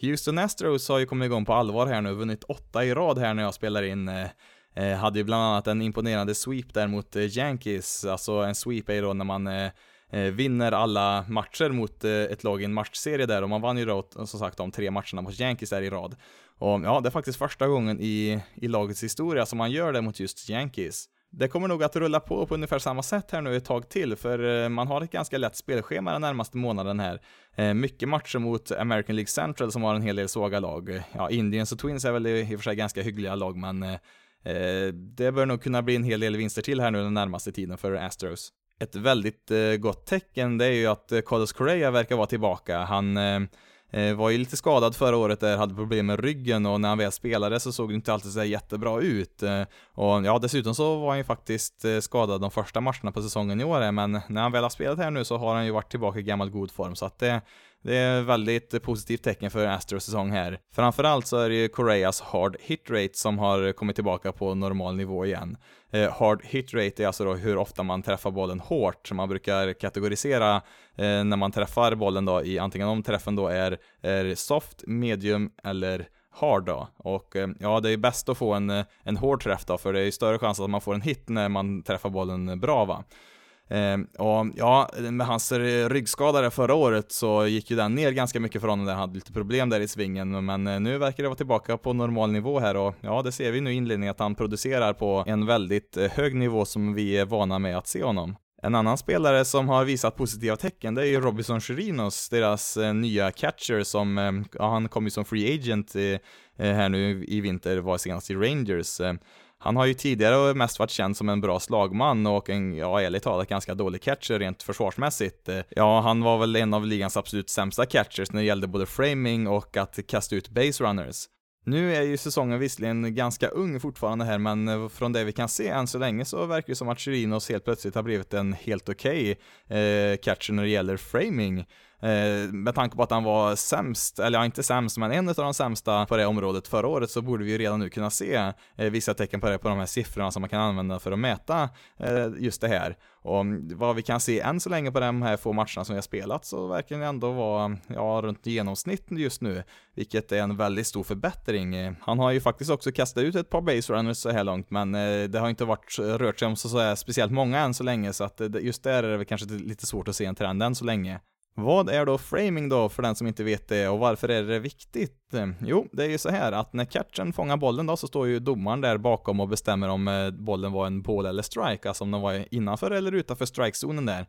Houston Astros har ju kommit igång på allvar här nu, vunnit åtta i rad här när jag spelar in. Eh, eh hade ju bland annat en imponerande sweep där mot eh, Yankees, alltså en sweep är ju då när man eh, eh, vinner alla matcher mot eh, ett lag i en matchserie där och man vann ju då som sagt de tre matcherna mot Yankees där i rad. Och ja, det är faktiskt första gången i, i lagets historia som man gör det mot just Yankees. Det kommer nog att rulla på på ungefär samma sätt här nu ett tag till, för eh, man har ett ganska lätt spelschema den närmaste månaden här. Eh, mycket matcher mot American League Central som har en hel del svaga lag. Ja, Indians och Twins är väl i och för sig ganska hyggliga lag, men eh, det bör nog kunna bli en hel del vinster till här nu den närmaste tiden för Astros. Ett väldigt gott tecken det är ju att Carlos Correa verkar vara tillbaka. Han Eh, var ju lite skadad förra året där, hade problem med ryggen och när han väl spelade så såg det inte alltid så jättebra ut. Eh, och ja, dessutom så var han ju faktiskt eh, skadad de första matcherna på säsongen i år, men när han väl har spelat här nu så har han ju varit tillbaka i gammal god form, så att det det är väldigt positivt tecken för Astros säsong här. Framförallt så är det ju Correas hard hit rate som har kommit tillbaka på normal nivå igen. Eh, hard hit rate är alltså då hur ofta man träffar bollen hårt, man brukar kategorisera eh, när man träffar bollen då i antingen om träffen då är, är soft, medium eller hard då. Och eh, ja, det är bäst att få en, eh, en hård träff då, för det är större chans att man får en hit när man träffar bollen bra va. Eh, och ja, med hans ryggskada där förra året så gick ju den ner ganska mycket för honom där han hade lite problem där i svingen, men eh, nu verkar det vara tillbaka på normal nivå här och ja, det ser vi nu i inledningen att han producerar på en väldigt eh, hög nivå som vi är vana med att se honom. En annan spelare som har visat positiva tecken, det är ju Robinson Chirinos, deras eh, nya catcher som, eh, ja, han kom ju som free agent eh, eh här nu i vinter, var senast i Rangers. Han har ju tidigare mest varit känd som en bra slagman och en, ja ärligt talat, ganska dålig catcher rent försvarsmässigt. Ja, han var väl en av ligans absolut sämsta catchers när det gällde både framing och att kasta ut base runners. Nu är ju säsongen visserligen ganska ung fortfarande här, men från det vi kan se än så länge så verkar det som att Chirinos helt plötsligt har blivit en helt okej okay, eh, catcher när det gäller framing. Eh, med tanke på att han var sämst, eller ja, inte sämst, men en av de sämsta på det området förra året så borde vi ju redan nu kunna se eh, vissa tecken på det på de här siffrorna som man kan använda för att mäta eh, just det här. Och vad vi kan se än så länge på de här få matcherna som vi har spelat så verkar det ändå vara, ja, runt genomsnitt just nu, vilket är en väldigt stor förbättring. Han har ju faktiskt också kastat ut ett par base runners så här långt, men eh, det har inte varit, rört sig om så, så speciellt många än så länge, så att eh, just där är det kanske lite svårt att se en trend än så länge. Vad är då framing då för den som inte vet det och varför är det viktigt? Jo, det är ju så här att när catchen fångar bollen då så står ju domaren där bakom och bestämmer om eh, bollen var en ball eller strike, alltså om den var innanför eller utanför strikezonen där.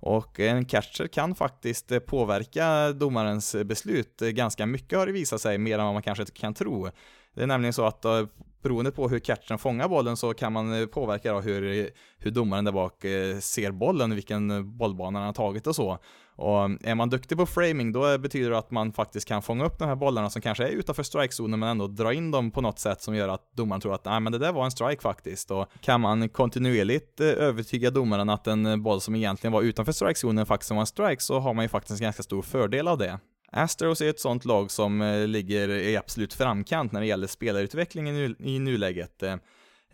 Och en catcher kan faktiskt eh, påverka domarens beslut eh, ganska mycket har det visat sig, mer än vad man kanske kan tro. Det är nämligen så att beroende på hur catchern fångar bollen så kan man påverka då hur, hur domaren där bak ser bollen, vilken bollbana han har tagit och så. Och mm, är man duktig på framing då betyder det att man faktiskt kan fånga upp de här bollarna som kanske är utanför strikezonen men ändå dra in dem på något sätt som gör att domaren tror att nej men det där var en strike faktiskt. Och kan man kontinuerligt eh, övertyga domaren att en eh, boll som egentligen var utanför strikezonen faktiskt var en strike så har man ju faktiskt en ganska stor fördel av det. Astros är ett sånt lag som eh, ligger i absolut framkant när det gäller spelarutvecklingen i nuläget. i nuläget.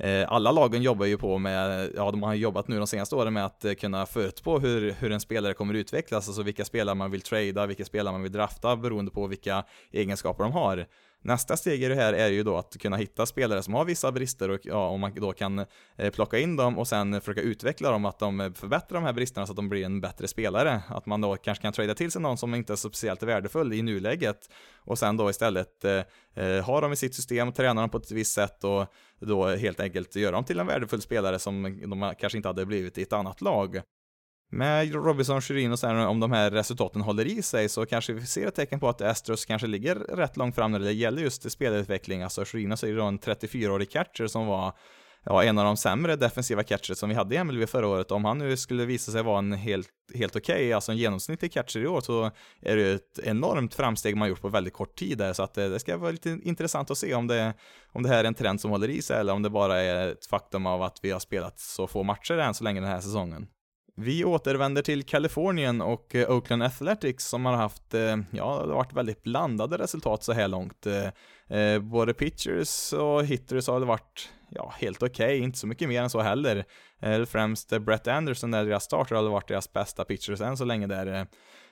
Eh, alla lagen jobbar ju på med, ja de har jobbat nu de senaste åren med att eh, kunna förutspå hur, hur en spelare kommer utvecklas, alltså vilka spelare man vill trada, vilka spelare man vill drafta beroende på vilka egenskaper de har. Nästa steg i det här är ju då att kunna hitta spelare som har vissa brister och ja, om man då kan eh, plocka in dem och sen försöka utveckla dem, att de eh, förbättrar de här bristerna så att de blir en bättre spelare. Att man då kanske kan trada till sig någon som inte är speciellt värdefull i nuläget och sen då istället eh, eh ha dem i sitt system, träna dem på ett visst sätt och då helt enkelt göra dem till en värdefull spelare som de kanske inte hade blivit i ett annat lag. Med Robinson, Shirin och sen om de här resultaten håller i sig så kanske vi ser ett tecken på att Astros kanske ligger rätt långt fram när det gäller just spelutveckling. Alltså Shirin är ju då en 34-årig catcher som var ja, en av de sämre defensiva catchers som vi hade i MLB förra året. Om han nu skulle visa sig vara en helt, helt okej, okay, alltså en genomsnittlig catcher i år, så är det ju ett enormt framsteg man gjort på väldigt kort tid där, så att eh, det ska vara lite intressant att se om det, om det här är en trend som håller i sig, eller om det bara är ett faktum av att vi har spelat så få matcher än så länge den här säsongen. Vi återvänder till Kalifornien och eh, Oakland Athletics som har haft, eh, ja, det har varit väldigt blandade resultat så här långt. Eh, både pitchers och hitters har det varit, ja, helt okej, okay. inte så mycket mer än så heller. Främst Brett Anderson, där deras starter har varit deras bästa pitchers än så länge där.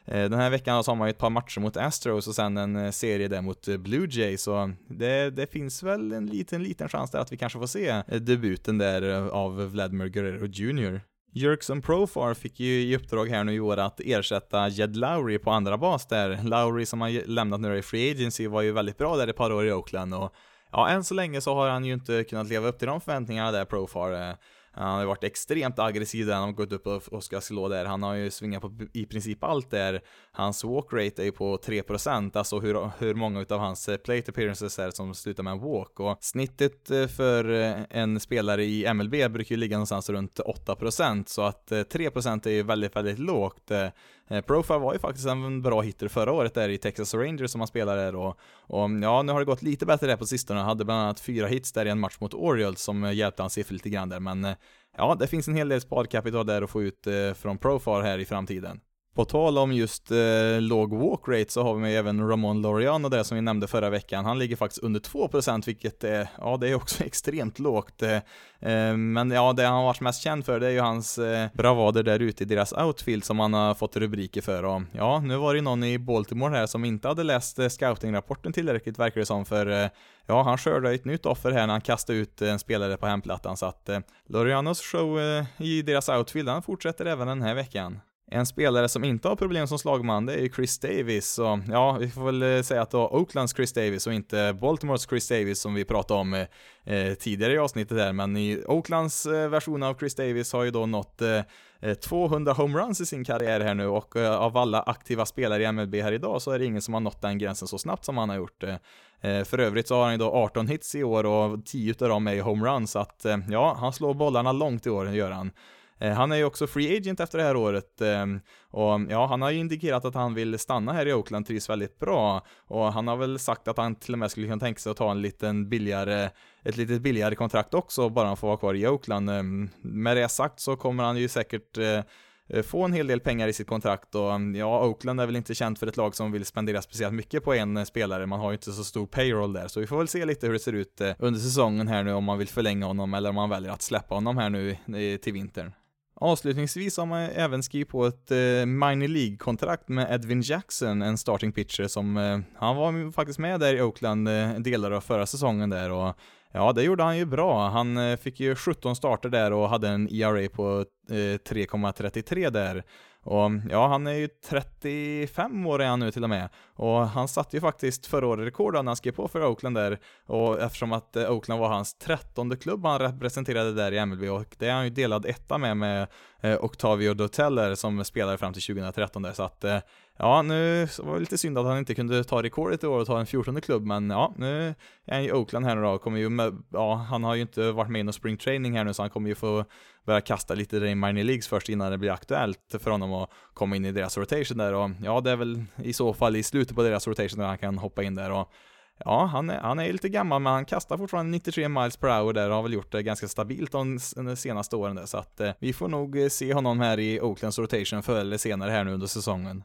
Den här veckan har man ju ett par matcher mot Astros och sen en serie där mot Blue Jays, så det, det finns väl en liten, liten chans där att vi kanske får se debuten där av Vladimir Guerrero Jr. Jerkson Profar fick ju i uppdrag här nu i år att ersätta Jed Lowry på andra bas där. Lowry som har lämnat nu i Free Agency var ju väldigt bra där ett par år i Oakland och ja, än så länge så har han ju inte kunnat leva upp till de förväntningarna där Profar. Han har ju varit extremt aggressiv där han har gått upp och ska slå där. Han har ju svingat på i princip allt där. Hans walk rate är ju på 3%, alltså hur, hur många utav hans eh, plate appearances är som slutar med en walk. Och snittet eh, för eh, en spelare i MLB brukar ju ligga någonstans runt 8%, så att 3% är ju väldigt, väldigt lågt. Eh, Profile var ju faktiskt en bra hitter förra året där i Texas Rangers som han spelade där och, och mm, ja, nu har det gått lite bättre där på sistone. Han hade bland annat fyra hits där i en match mot Orioles som eh, hjälpte hans siffror lite grann där, men eh, ja, det finns en hel del sparkapital där att få ut från Profar här i framtiden. På tal om just eh, låg walk rate så har vi med även Ramon Loriano där som vi nämnde förra veckan. Han ligger faktiskt under 2% vilket är, ja det är också <laughs> extremt lågt. Eh, eh, men ja, det han har varit mest känd för det är ju hans eh, bravader där ute i deras outfield som han har fått rubriker för. Och ja, nu var det ju någon i Baltimore här som inte hade läst eh, scouting-rapporten tillräckligt verkar det som för eh, ja, han skördade ett nytt offer här när han kastade ut eh, en spelare på hemplattan så att Lorianos show i deras outfield, han fortsätter även den här veckan. En spelare som inte har problem som slagman, det är ju Chris Davis. Så ja, vi får väl eh, säga att det var Oaklands Chris Davis och inte Baltimores Chris Davis som vi pratade om eh, eh, tidigare i avsnittet här. Men i Oaklands eh, version av Chris Davis har ju då nått eh, eh 200 homeruns i sin karriär här nu och eh, av alla aktiva spelare i MLB här idag så är det ingen som har nått den gränsen så snabbt som han har gjort. Eh, för övrigt så har han ju då 18 hits i år och 10 av dem är i homeruns, så att ja, han slår bollarna långt i år, gör han. Eh, han är ju också free agent efter det här året ehm, och ja, han har ju indikerat att han vill stanna här i Oakland, trivs väldigt bra och han har väl sagt att han till och med skulle kunna tänka sig att ta en liten billigare, ett lite billigare kontrakt också bara han får vara kvar i Oakland. Ehm, med det sagt så kommer han ju säkert eh, få en hel del pengar i sitt kontrakt och ja, Oakland är väl inte känt för ett lag som vill spendera speciellt mycket på en eh, spelare, man har ju inte så stor payroll där, så vi får väl se lite hur det ser ut under säsongen här nu om man vill förlänga honom eller om man väljer att släppa honom här nu till vintern. Avslutningsvis har man även skrivit på ett eh, minor League-kontrakt med Edwin Jackson, en starting pitcher som, eh, han var faktiskt med där i Oakland eh, delar av förra säsongen där och ja, det gjorde han ju bra. Han eh, fick ju 17 starter där och hade en ERA på eh, 3,33 där. Och ja, han är ju 35 år är han nu till och med. Och han satte ju faktiskt förra året rekord när han skrev på för Oakland där. Och eftersom att eh, Oakland var hans trettonde klubb han representerade där i MLB och det är han ju delad etta med med eh, Octavio Doteller som spelade fram till 2013 där. Så att eh, Ja, nu var det lite synd att han inte kunde ta rekordet i år och ta en 14 klubb, men ja, nu är han i Oakland här nu då, kommer ju med, ja, han har ju inte varit med i någon spring training här nu, så han kommer ju få börja kasta lite i minor leagues först innan det blir aktuellt för honom att komma in i deras rotation där och ja, det är väl i så fall i slutet på deras rotation där han kan hoppa in där och Ja, han är, han är lite gammal men han kastar fortfarande 93 miles per hour där och har väl gjort det ganska stabilt de, de senaste åren där så att eh, vi får nog eh, se honom här i Oaklands rotation förr eller senare här nu under säsongen.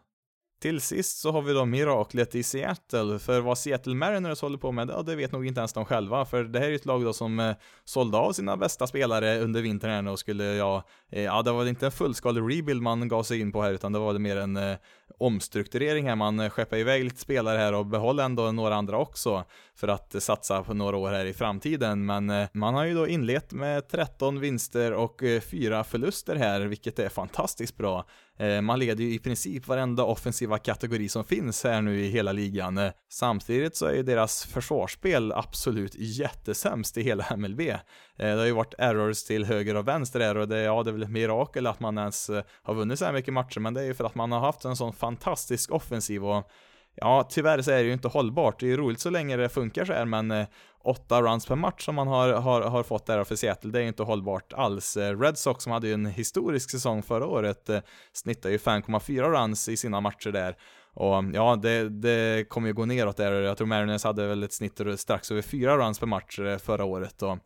Till sist så har vi då miraklet i Seattle, för vad Seattle Mariners håller på med, ja, det vet nog inte ens de själva, för det här är ju ett lag då som eh, sålde av sina bästa spelare under vintern och skulle, ja, eh, ja, det var inte en fullskalig rebuild man gav sig in på här, utan det var mer en eh, omstrukturering här, man eh, skeppar iväg lite spelare här och behåller ändå några andra också för att eh, satsa på några år här i framtiden, men eh, man har ju då inlett med 13 vinster och 4 eh, förluster här, vilket är fantastiskt bra. Eh, man leder ju i princip varenda offensiva kategori som finns här nu i hela ligan. Eh, samtidigt så är ju deras försvarsspel absolut jättesämst i hela MLB. Eh, det har ju varit errors till höger och vänster där och det, ja, det är väl ett mirakel att man ens har vunnit så här mycket matcher, men det är ju för att man har haft en sån fantastisk offensiv och Ja, tyvärr så är det ju inte hållbart. Det är ju roligt så länge det funkar så här, men åtta runs per match som man har, har, har fått där för Seattle, det är ju inte hållbart alls. Red Sox som hade ju en historisk säsong förra året eh, snittar ju 5,4 runs i sina matcher där. Och ja, det, det kommer ju gå neråt där. Jag tror Mariners hade väl ett snitt strax över 4 runs per match eh, förra året. Och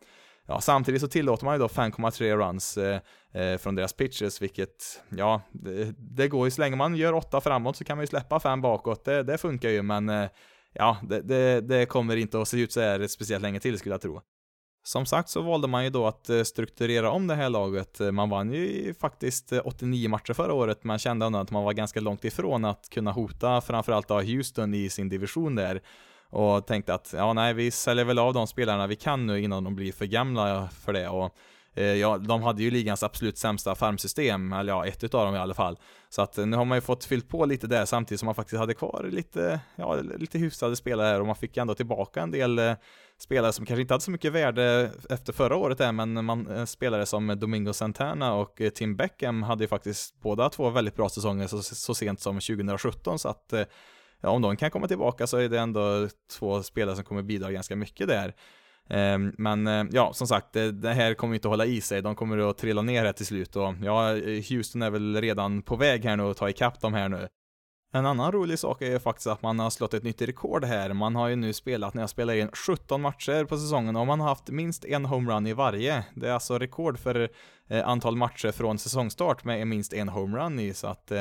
Ja, samtidigt så tillåter man ju då 5,3 runs eh, eh, från deras pitchers, vilket, ja, det, det, går ju så länge man gör 8 framåt så kan man ju släppa 5 bakåt, det, det funkar ju, men eh, ja, det, det, det, kommer inte att se ut så här speciellt länge till skulle jag tro. Som sagt så valde man ju då att eh, strukturera om det här laget. Man vann ju faktiskt eh, 89 matcher förra året, men kände ändå att man var ganska långt ifrån att kunna hota framförallt av Houston i sin division där och tänkte att ja, nej, vi säljer väl av de spelarna vi kan nu innan de blir för gamla för det. Och Eh, ja, de hade ju ligans absolut sämsta farmsystem, eller ja, ett utav dem i alla fall. Så att eh, nu har man ju fått fyllt på lite där samtidigt som man faktiskt hade kvar lite, ja, lite hyfsade spelare här och man fick ändå tillbaka en del eh, spelare som kanske inte hade så mycket värde efter förra året där, men man, spelare som Domingo Santana och Tim Beckham hade ju faktiskt båda två väldigt bra säsonger så, så sent som 2017 så att ja, om de kan komma tillbaka så är det ändå två spelare som kommer bidra ganska mycket där. Ehm, men eh, ja, som sagt, eh, det, här kommer inte att hålla i sig. De kommer att trilla ner här till slut och ja, eh, Houston är väl redan på väg här nu och ta ikapp dem här nu. En annan rolig sak är ju faktiskt att man har slått ett nytt rekord här. Man har ju nu spelat, när jag spelar in 17 matcher på säsongen och man har haft minst en homerun i varje. Det är alltså rekord för antal matcher från säsongstart med minst en homerun i, så att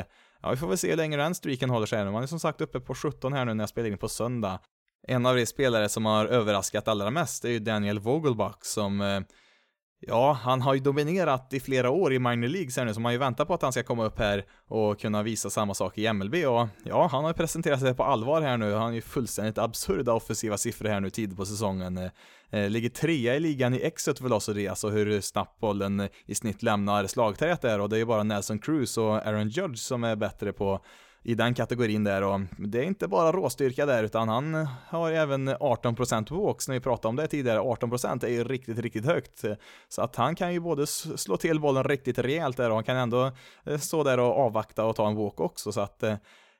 Ja, vi får väl se hur länge den streaken håller sig. Man är som sagt uppe på 17 här nu när jag spelar in på söndag. En av de spelare som har överraskat allra mest är ju Daniel Vogelbach som eh, Ja, han har ju dominerat i flera år i minor leagues här nu, så man har ju väntat på att han ska komma upp här och kunna visa samma sak i MLB och ja, han har ju presenterat sig på allvar här nu. Han har ju fullständigt absurda offensiva siffror här nu tidigt på säsongen. Eh, eh, ligger trea i ligan i exit velocity, alltså hur snabbt bollen i snitt lämnar slagträet där och det är ju bara Nelson Cruz och Aaron Judge som är bättre på i den kategorin där och det är inte bara råstyrka där utan han har även 18% walks när vi pratade om det tidigare. 18% är ju riktigt, riktigt högt. Så att han kan ju både slå till bollen riktigt rejält där och han kan ändå eh, stå där och avvakta och ta en walk också så att eh,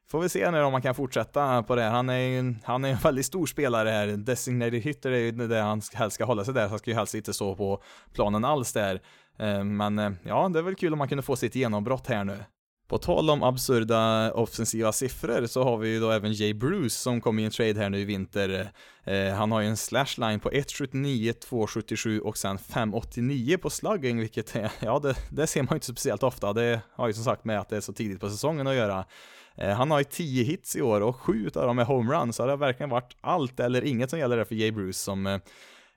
Får vi se nu om han kan fortsätta på det. Han är ju en, han är en väldigt stor spelare här. Designated hitter är ju det han helst ska hålla sig där. Han ska ju helst inte stå på planen alls där. Eh, men ja, det är väl kul om man kunde få sitt genombrott här nu. På tal om absurda offensiva siffror så har vi ju då även Jay Bruce som kom i en trade här nu i vinter. Eh, han har ju en slashline på 1.79, 2.77 och sen 5.89 på slugging, vilket är, <laughs> ja det, det ser man ju inte speciellt ofta. Det har ju som sagt med att det är så tidigt på säsongen att göra. Eh, han har ju 10 hits i år och 7 av dem är homeruns, så det har verkligen varit allt eller inget som gäller där för Jay Bruce som eh,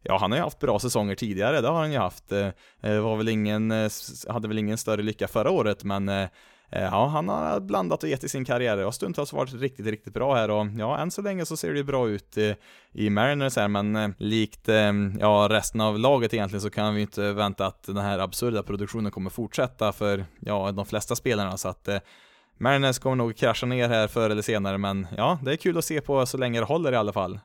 Ja, han har ju haft bra säsonger tidigare, det har han ju haft. Eh, eh, var väl ingen, eh, hade väl ingen större lycka förra året, men Eh, ja, han har blandat och gett i sin karriär och stundtals varit riktigt, riktigt bra här och ja, än så länge så ser det ju bra ut i, i Mariners här, men eh, likt eh, ja, resten av laget egentligen så kan vi inte vänta att den här absurda produktionen kommer fortsätta för ja, de flesta spelarna så att Mariners kommer nog krascha ner här förr eller senare, men ja, det är kul att se på så länge det håller i alla fall.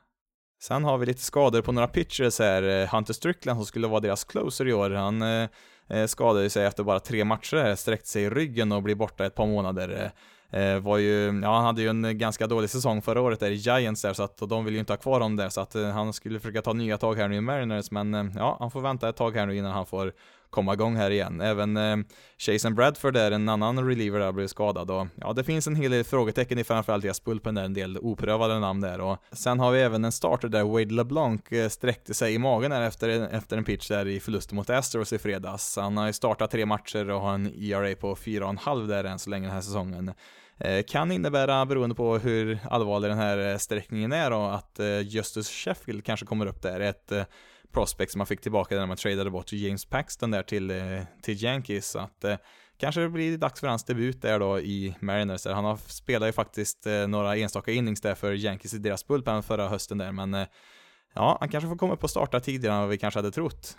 Sen har vi lite skador på några pitchers här. Hunter Strickland som skulle vara deras closer i år, han eh Eh, skadade sig efter bara tre matcher sträckte sig i ryggen och blir borta ett par månader. Eh, var ju, ja han hade ju en ganska dålig säsong förra året där i Giants där, så att de vill ju inte ha kvar honom där, så att eh, han skulle försöka ta nya tag här nu i Mariners, men ja, han får vänta ett tag här nu innan han får komma igång här igen. Även eh, Jason Bradford är en annan reliever där, blev skadad och ja, det finns en hel del frågetecken i framförallt deras pulpen där, en del oprövade namn där och sen har vi även en starter där Wade LeBlanc eh, sträckte sig i magen här efter, efter en pitch där i förlusten mot Astros i fredags. Han har ju startat tre matcher och har en ERA på 4,5 där än så länge den här säsongen. Eh, kan innebära, beroende på hur allvarlig den här eh, sträckningen är då, att Justus Sheffield kanske kommer upp där. Ett prospect som man fick tillbaka när man tradade bort James Paxton där till, eh, till Yankees. Så att eh, kanske det blir dags för hans debut där då i Mariners. Han har spelat ju faktiskt eh, några enstaka innings där för Yankees i deras bullpen förra hösten där, men ja, han kanske får komma upp och starta tidigare än vad vi kanske hade trott.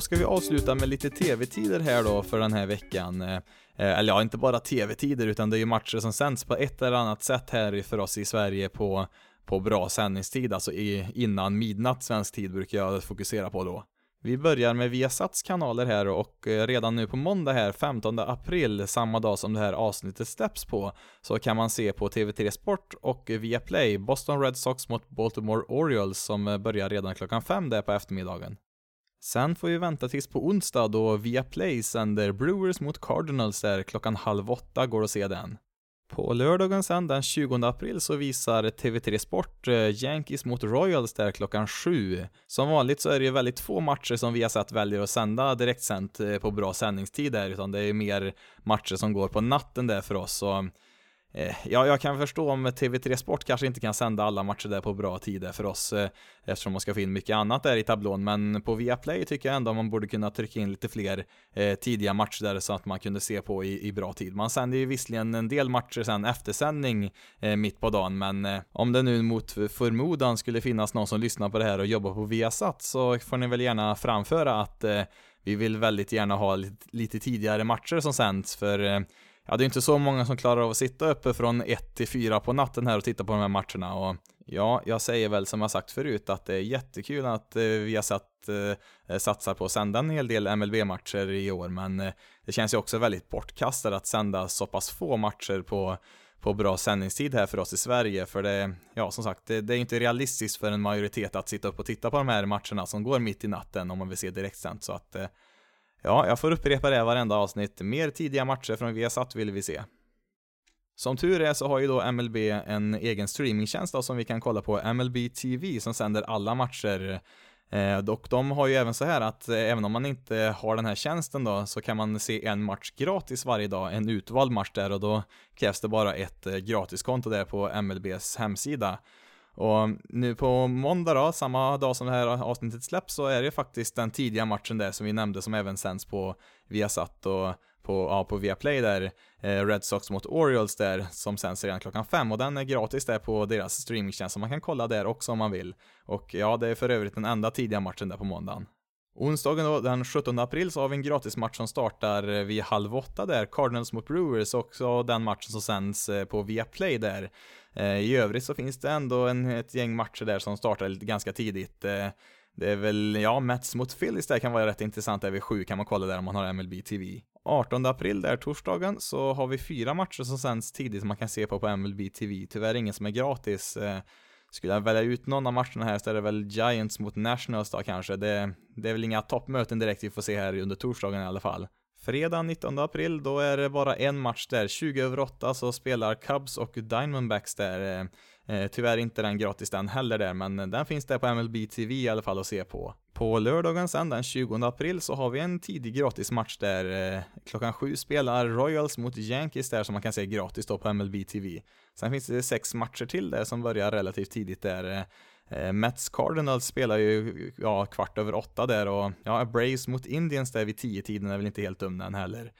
Då ska vi avsluta med lite tv-tider här då för den här veckan. Eh, eh eller ja, inte bara tv-tider utan det är ju matcher som sänds på ett eller annat sätt här för oss i Sverige på, på bra sändningstid, alltså i, innan midnatt svensk tid brukar jag fokusera på då. Vi börjar med Viasats kanaler här och eh, redan nu på måndag här 15 april, samma dag som det här avsnittet släpps på, så kan man se på TV3 Sport och Viaplay Boston Red Sox mot Baltimore Orioles som eh, börjar redan klockan fem där på eftermiddagen. Sen får vi vänta tills på onsdag då Viaplay sänder Brewers mot Cardinals där klockan halv åtta går att se den. På lördagen sen den 20 april så visar TV3 Sport eh, Yankees mot Royals där klockan sju. Som vanligt så är det ju väldigt få matcher som vi har sett väljer att sända direktsänt eh, på bra sändningstider utan det är mer matcher som går på natten där för oss. Så Eh, ja, jag kan förstå om TV3 Sport kanske inte kan sända alla matcher där på bra tider för oss eh, eftersom man ska få in mycket annat där i tablån, men på Viaplay tycker jag ändå man borde kunna trycka in lite fler eh, tidiga matcher där så att man kunde se på i, i bra tid. Man sänder ju visserligen en del matcher sen eftersändning eh, mitt på dagen, men eh, om det nu mot förmodan skulle finnas någon som lyssnar på det här och jobbar på Viasat så får ni väl gärna framföra att eh, vi vill väldigt gärna ha lite, lite tidigare matcher som sänds för eh, ja, det är inte så många som klarar av att sitta uppe från 1 till 4 på natten här och titta på de här matcherna. Och ja, jag säger väl som jag sagt förut att det är jättekul att eh, vi har satt, eh, satsar på att sända en hel del MLB-matcher i år, men eh, det känns ju också väldigt bortkastat att sända så pass få matcher på på bra sändningstid här för oss i Sverige, för det, ja som sagt, det, det är inte realistiskt för en majoritet att sitta upp och titta på de här matcherna som går mitt i natten om man vill se direktsänt, så att eh, Ja, jag får upprepa det varenda avsnitt. Mer tidiga matcher från Viasat vill vi se. Som tur är så har ju då MLB en egen streamingtjänst då, som vi kan kolla på, MLB TV, som sänder alla matcher. Eh, och de har ju även så här att eh, även om man inte har den här tjänsten då, så kan man se en match gratis varje dag, en utvald match där och då krävs det bara ett eh, gratiskonto där på MLBs hemsida. Och nu på måndag då, samma dag som det här avsnittet släpps, så är det faktiskt den tidiga matchen där som vi nämnde som även sänds på Viasat och på, ja, på Viaplay där, eh, Red Sox mot Orioles där, som sänds redan klockan fem och den är gratis där på deras streamingtjänst, så man kan kolla där också om man vill. Och ja, det är för övrigt den enda tidiga matchen där på måndagen. Onsdagen då, den 17 april, så har vi en gratismatch som startar eh, vid halv åtta där, Cardinals mot Brewers, också den matchen som sänds eh, på Viaplay där. Eh, I övrigt så finns det ändå en, ett gäng matcher där som startar ganska tidigt. Det är väl, ja, Mets mot Phillies där kan vara rätt intressant, där vid sju kan man kolla där om man har MLB TV. 18 april där, torsdagen, så har vi fyra matcher som sänds tidigt som man kan se på på MLB TV. Tyvärr ingen som är gratis. Skulle jag välja ut någon av matcherna här så är det väl Giants mot Nationals då kanske. Det, det är väl inga toppmöten direkt vi får se här under torsdagen i alla fall. Fredag 19 april, då är det bara en match där. 20 över 8 så spelar Cubs och Diamondbacks där. Eh, tyvärr inte den gratis den heller där, men den finns där på MLB TV i alla fall att se på. På lördagen sen den 20 april så har vi en tidig gratis match där. Eh, klockan sju spelar Royals mot Yankees där som man kan se gratis då på MLB TV. Sen finns det sex matcher till där som börjar relativt tidigt där. Eh, eh, Mets Cardinals spelar ju ja, kvart över åtta där och ja, Braves mot Indians där vid tio tiden är väl inte helt dum den heller.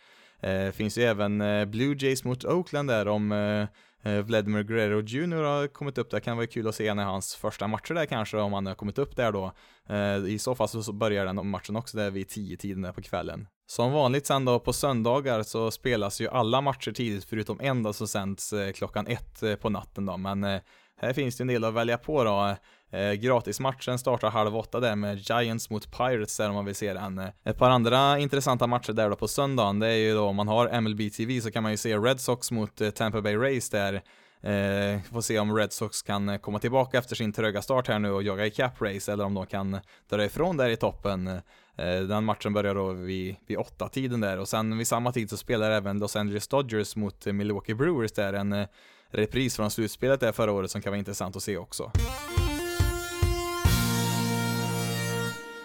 Eh, finns ju även eh, Blue Jays mot Oakland där om eh, Eh, Vladimir Guerrero Jr har kommit upp där, kan vara kul att se en av hans första matcher där kanske, om han har kommit upp där då. Eh, I så fall så börjar den matchen också där vid 10-tiden där på kvällen. Som vanligt sen då på söndagar så spelas ju alla matcher tidigt förutom en då som sänds eh, klockan ett på natten då, men här finns det en del att välja på då. Eh, gratismatchen startar halv åtta där med Giants mot Pirates där om man vill se den. Eh, ett par andra intressanta matcher där då på söndagen, det är ju då om man har MLB TV så kan man ju se Red Sox mot eh, Tampa Bay Rays där. Eh, får se om Red Sox kan eh, komma tillbaka efter sin tröga start här nu och jaga i cap race eller om de kan dra ifrån där i toppen. Eh, den matchen börjar då vid, vid åtta tiden där och sen vid samma tid så spelar även Los Angeles Dodgers mot eh, Milwaukee Brewers där en eh, repris från slutspelet där förra året som kan vara intressant att se också.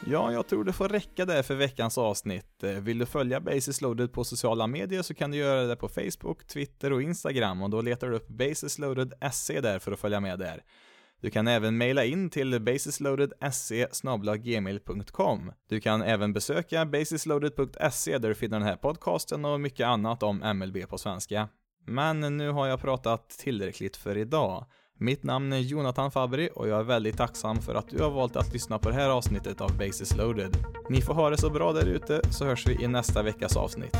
Ja, jag tror det får räcka där för veckans avsnitt. Eh, vill du följa Basis Loaded på sociala medier så kan du göra det på Facebook, Twitter och Instagram och då letar du upp basisloaded.se där för att följa med där. Du kan även mejla in till basisloaded.se gmail.com. Du kan även besöka basisloaded.se där du finner den här podcasten och mycket annat om MLB på svenska. Men nu har jag pratat tillräckligt för idag. Mitt namn är Jonathan Fabri och jag är väldigt tacksam för att du har valt att lyssna på det här avsnittet av Basis loaded. Ni får ha det så bra där ute så hörs vi i nästa veckas avsnitt.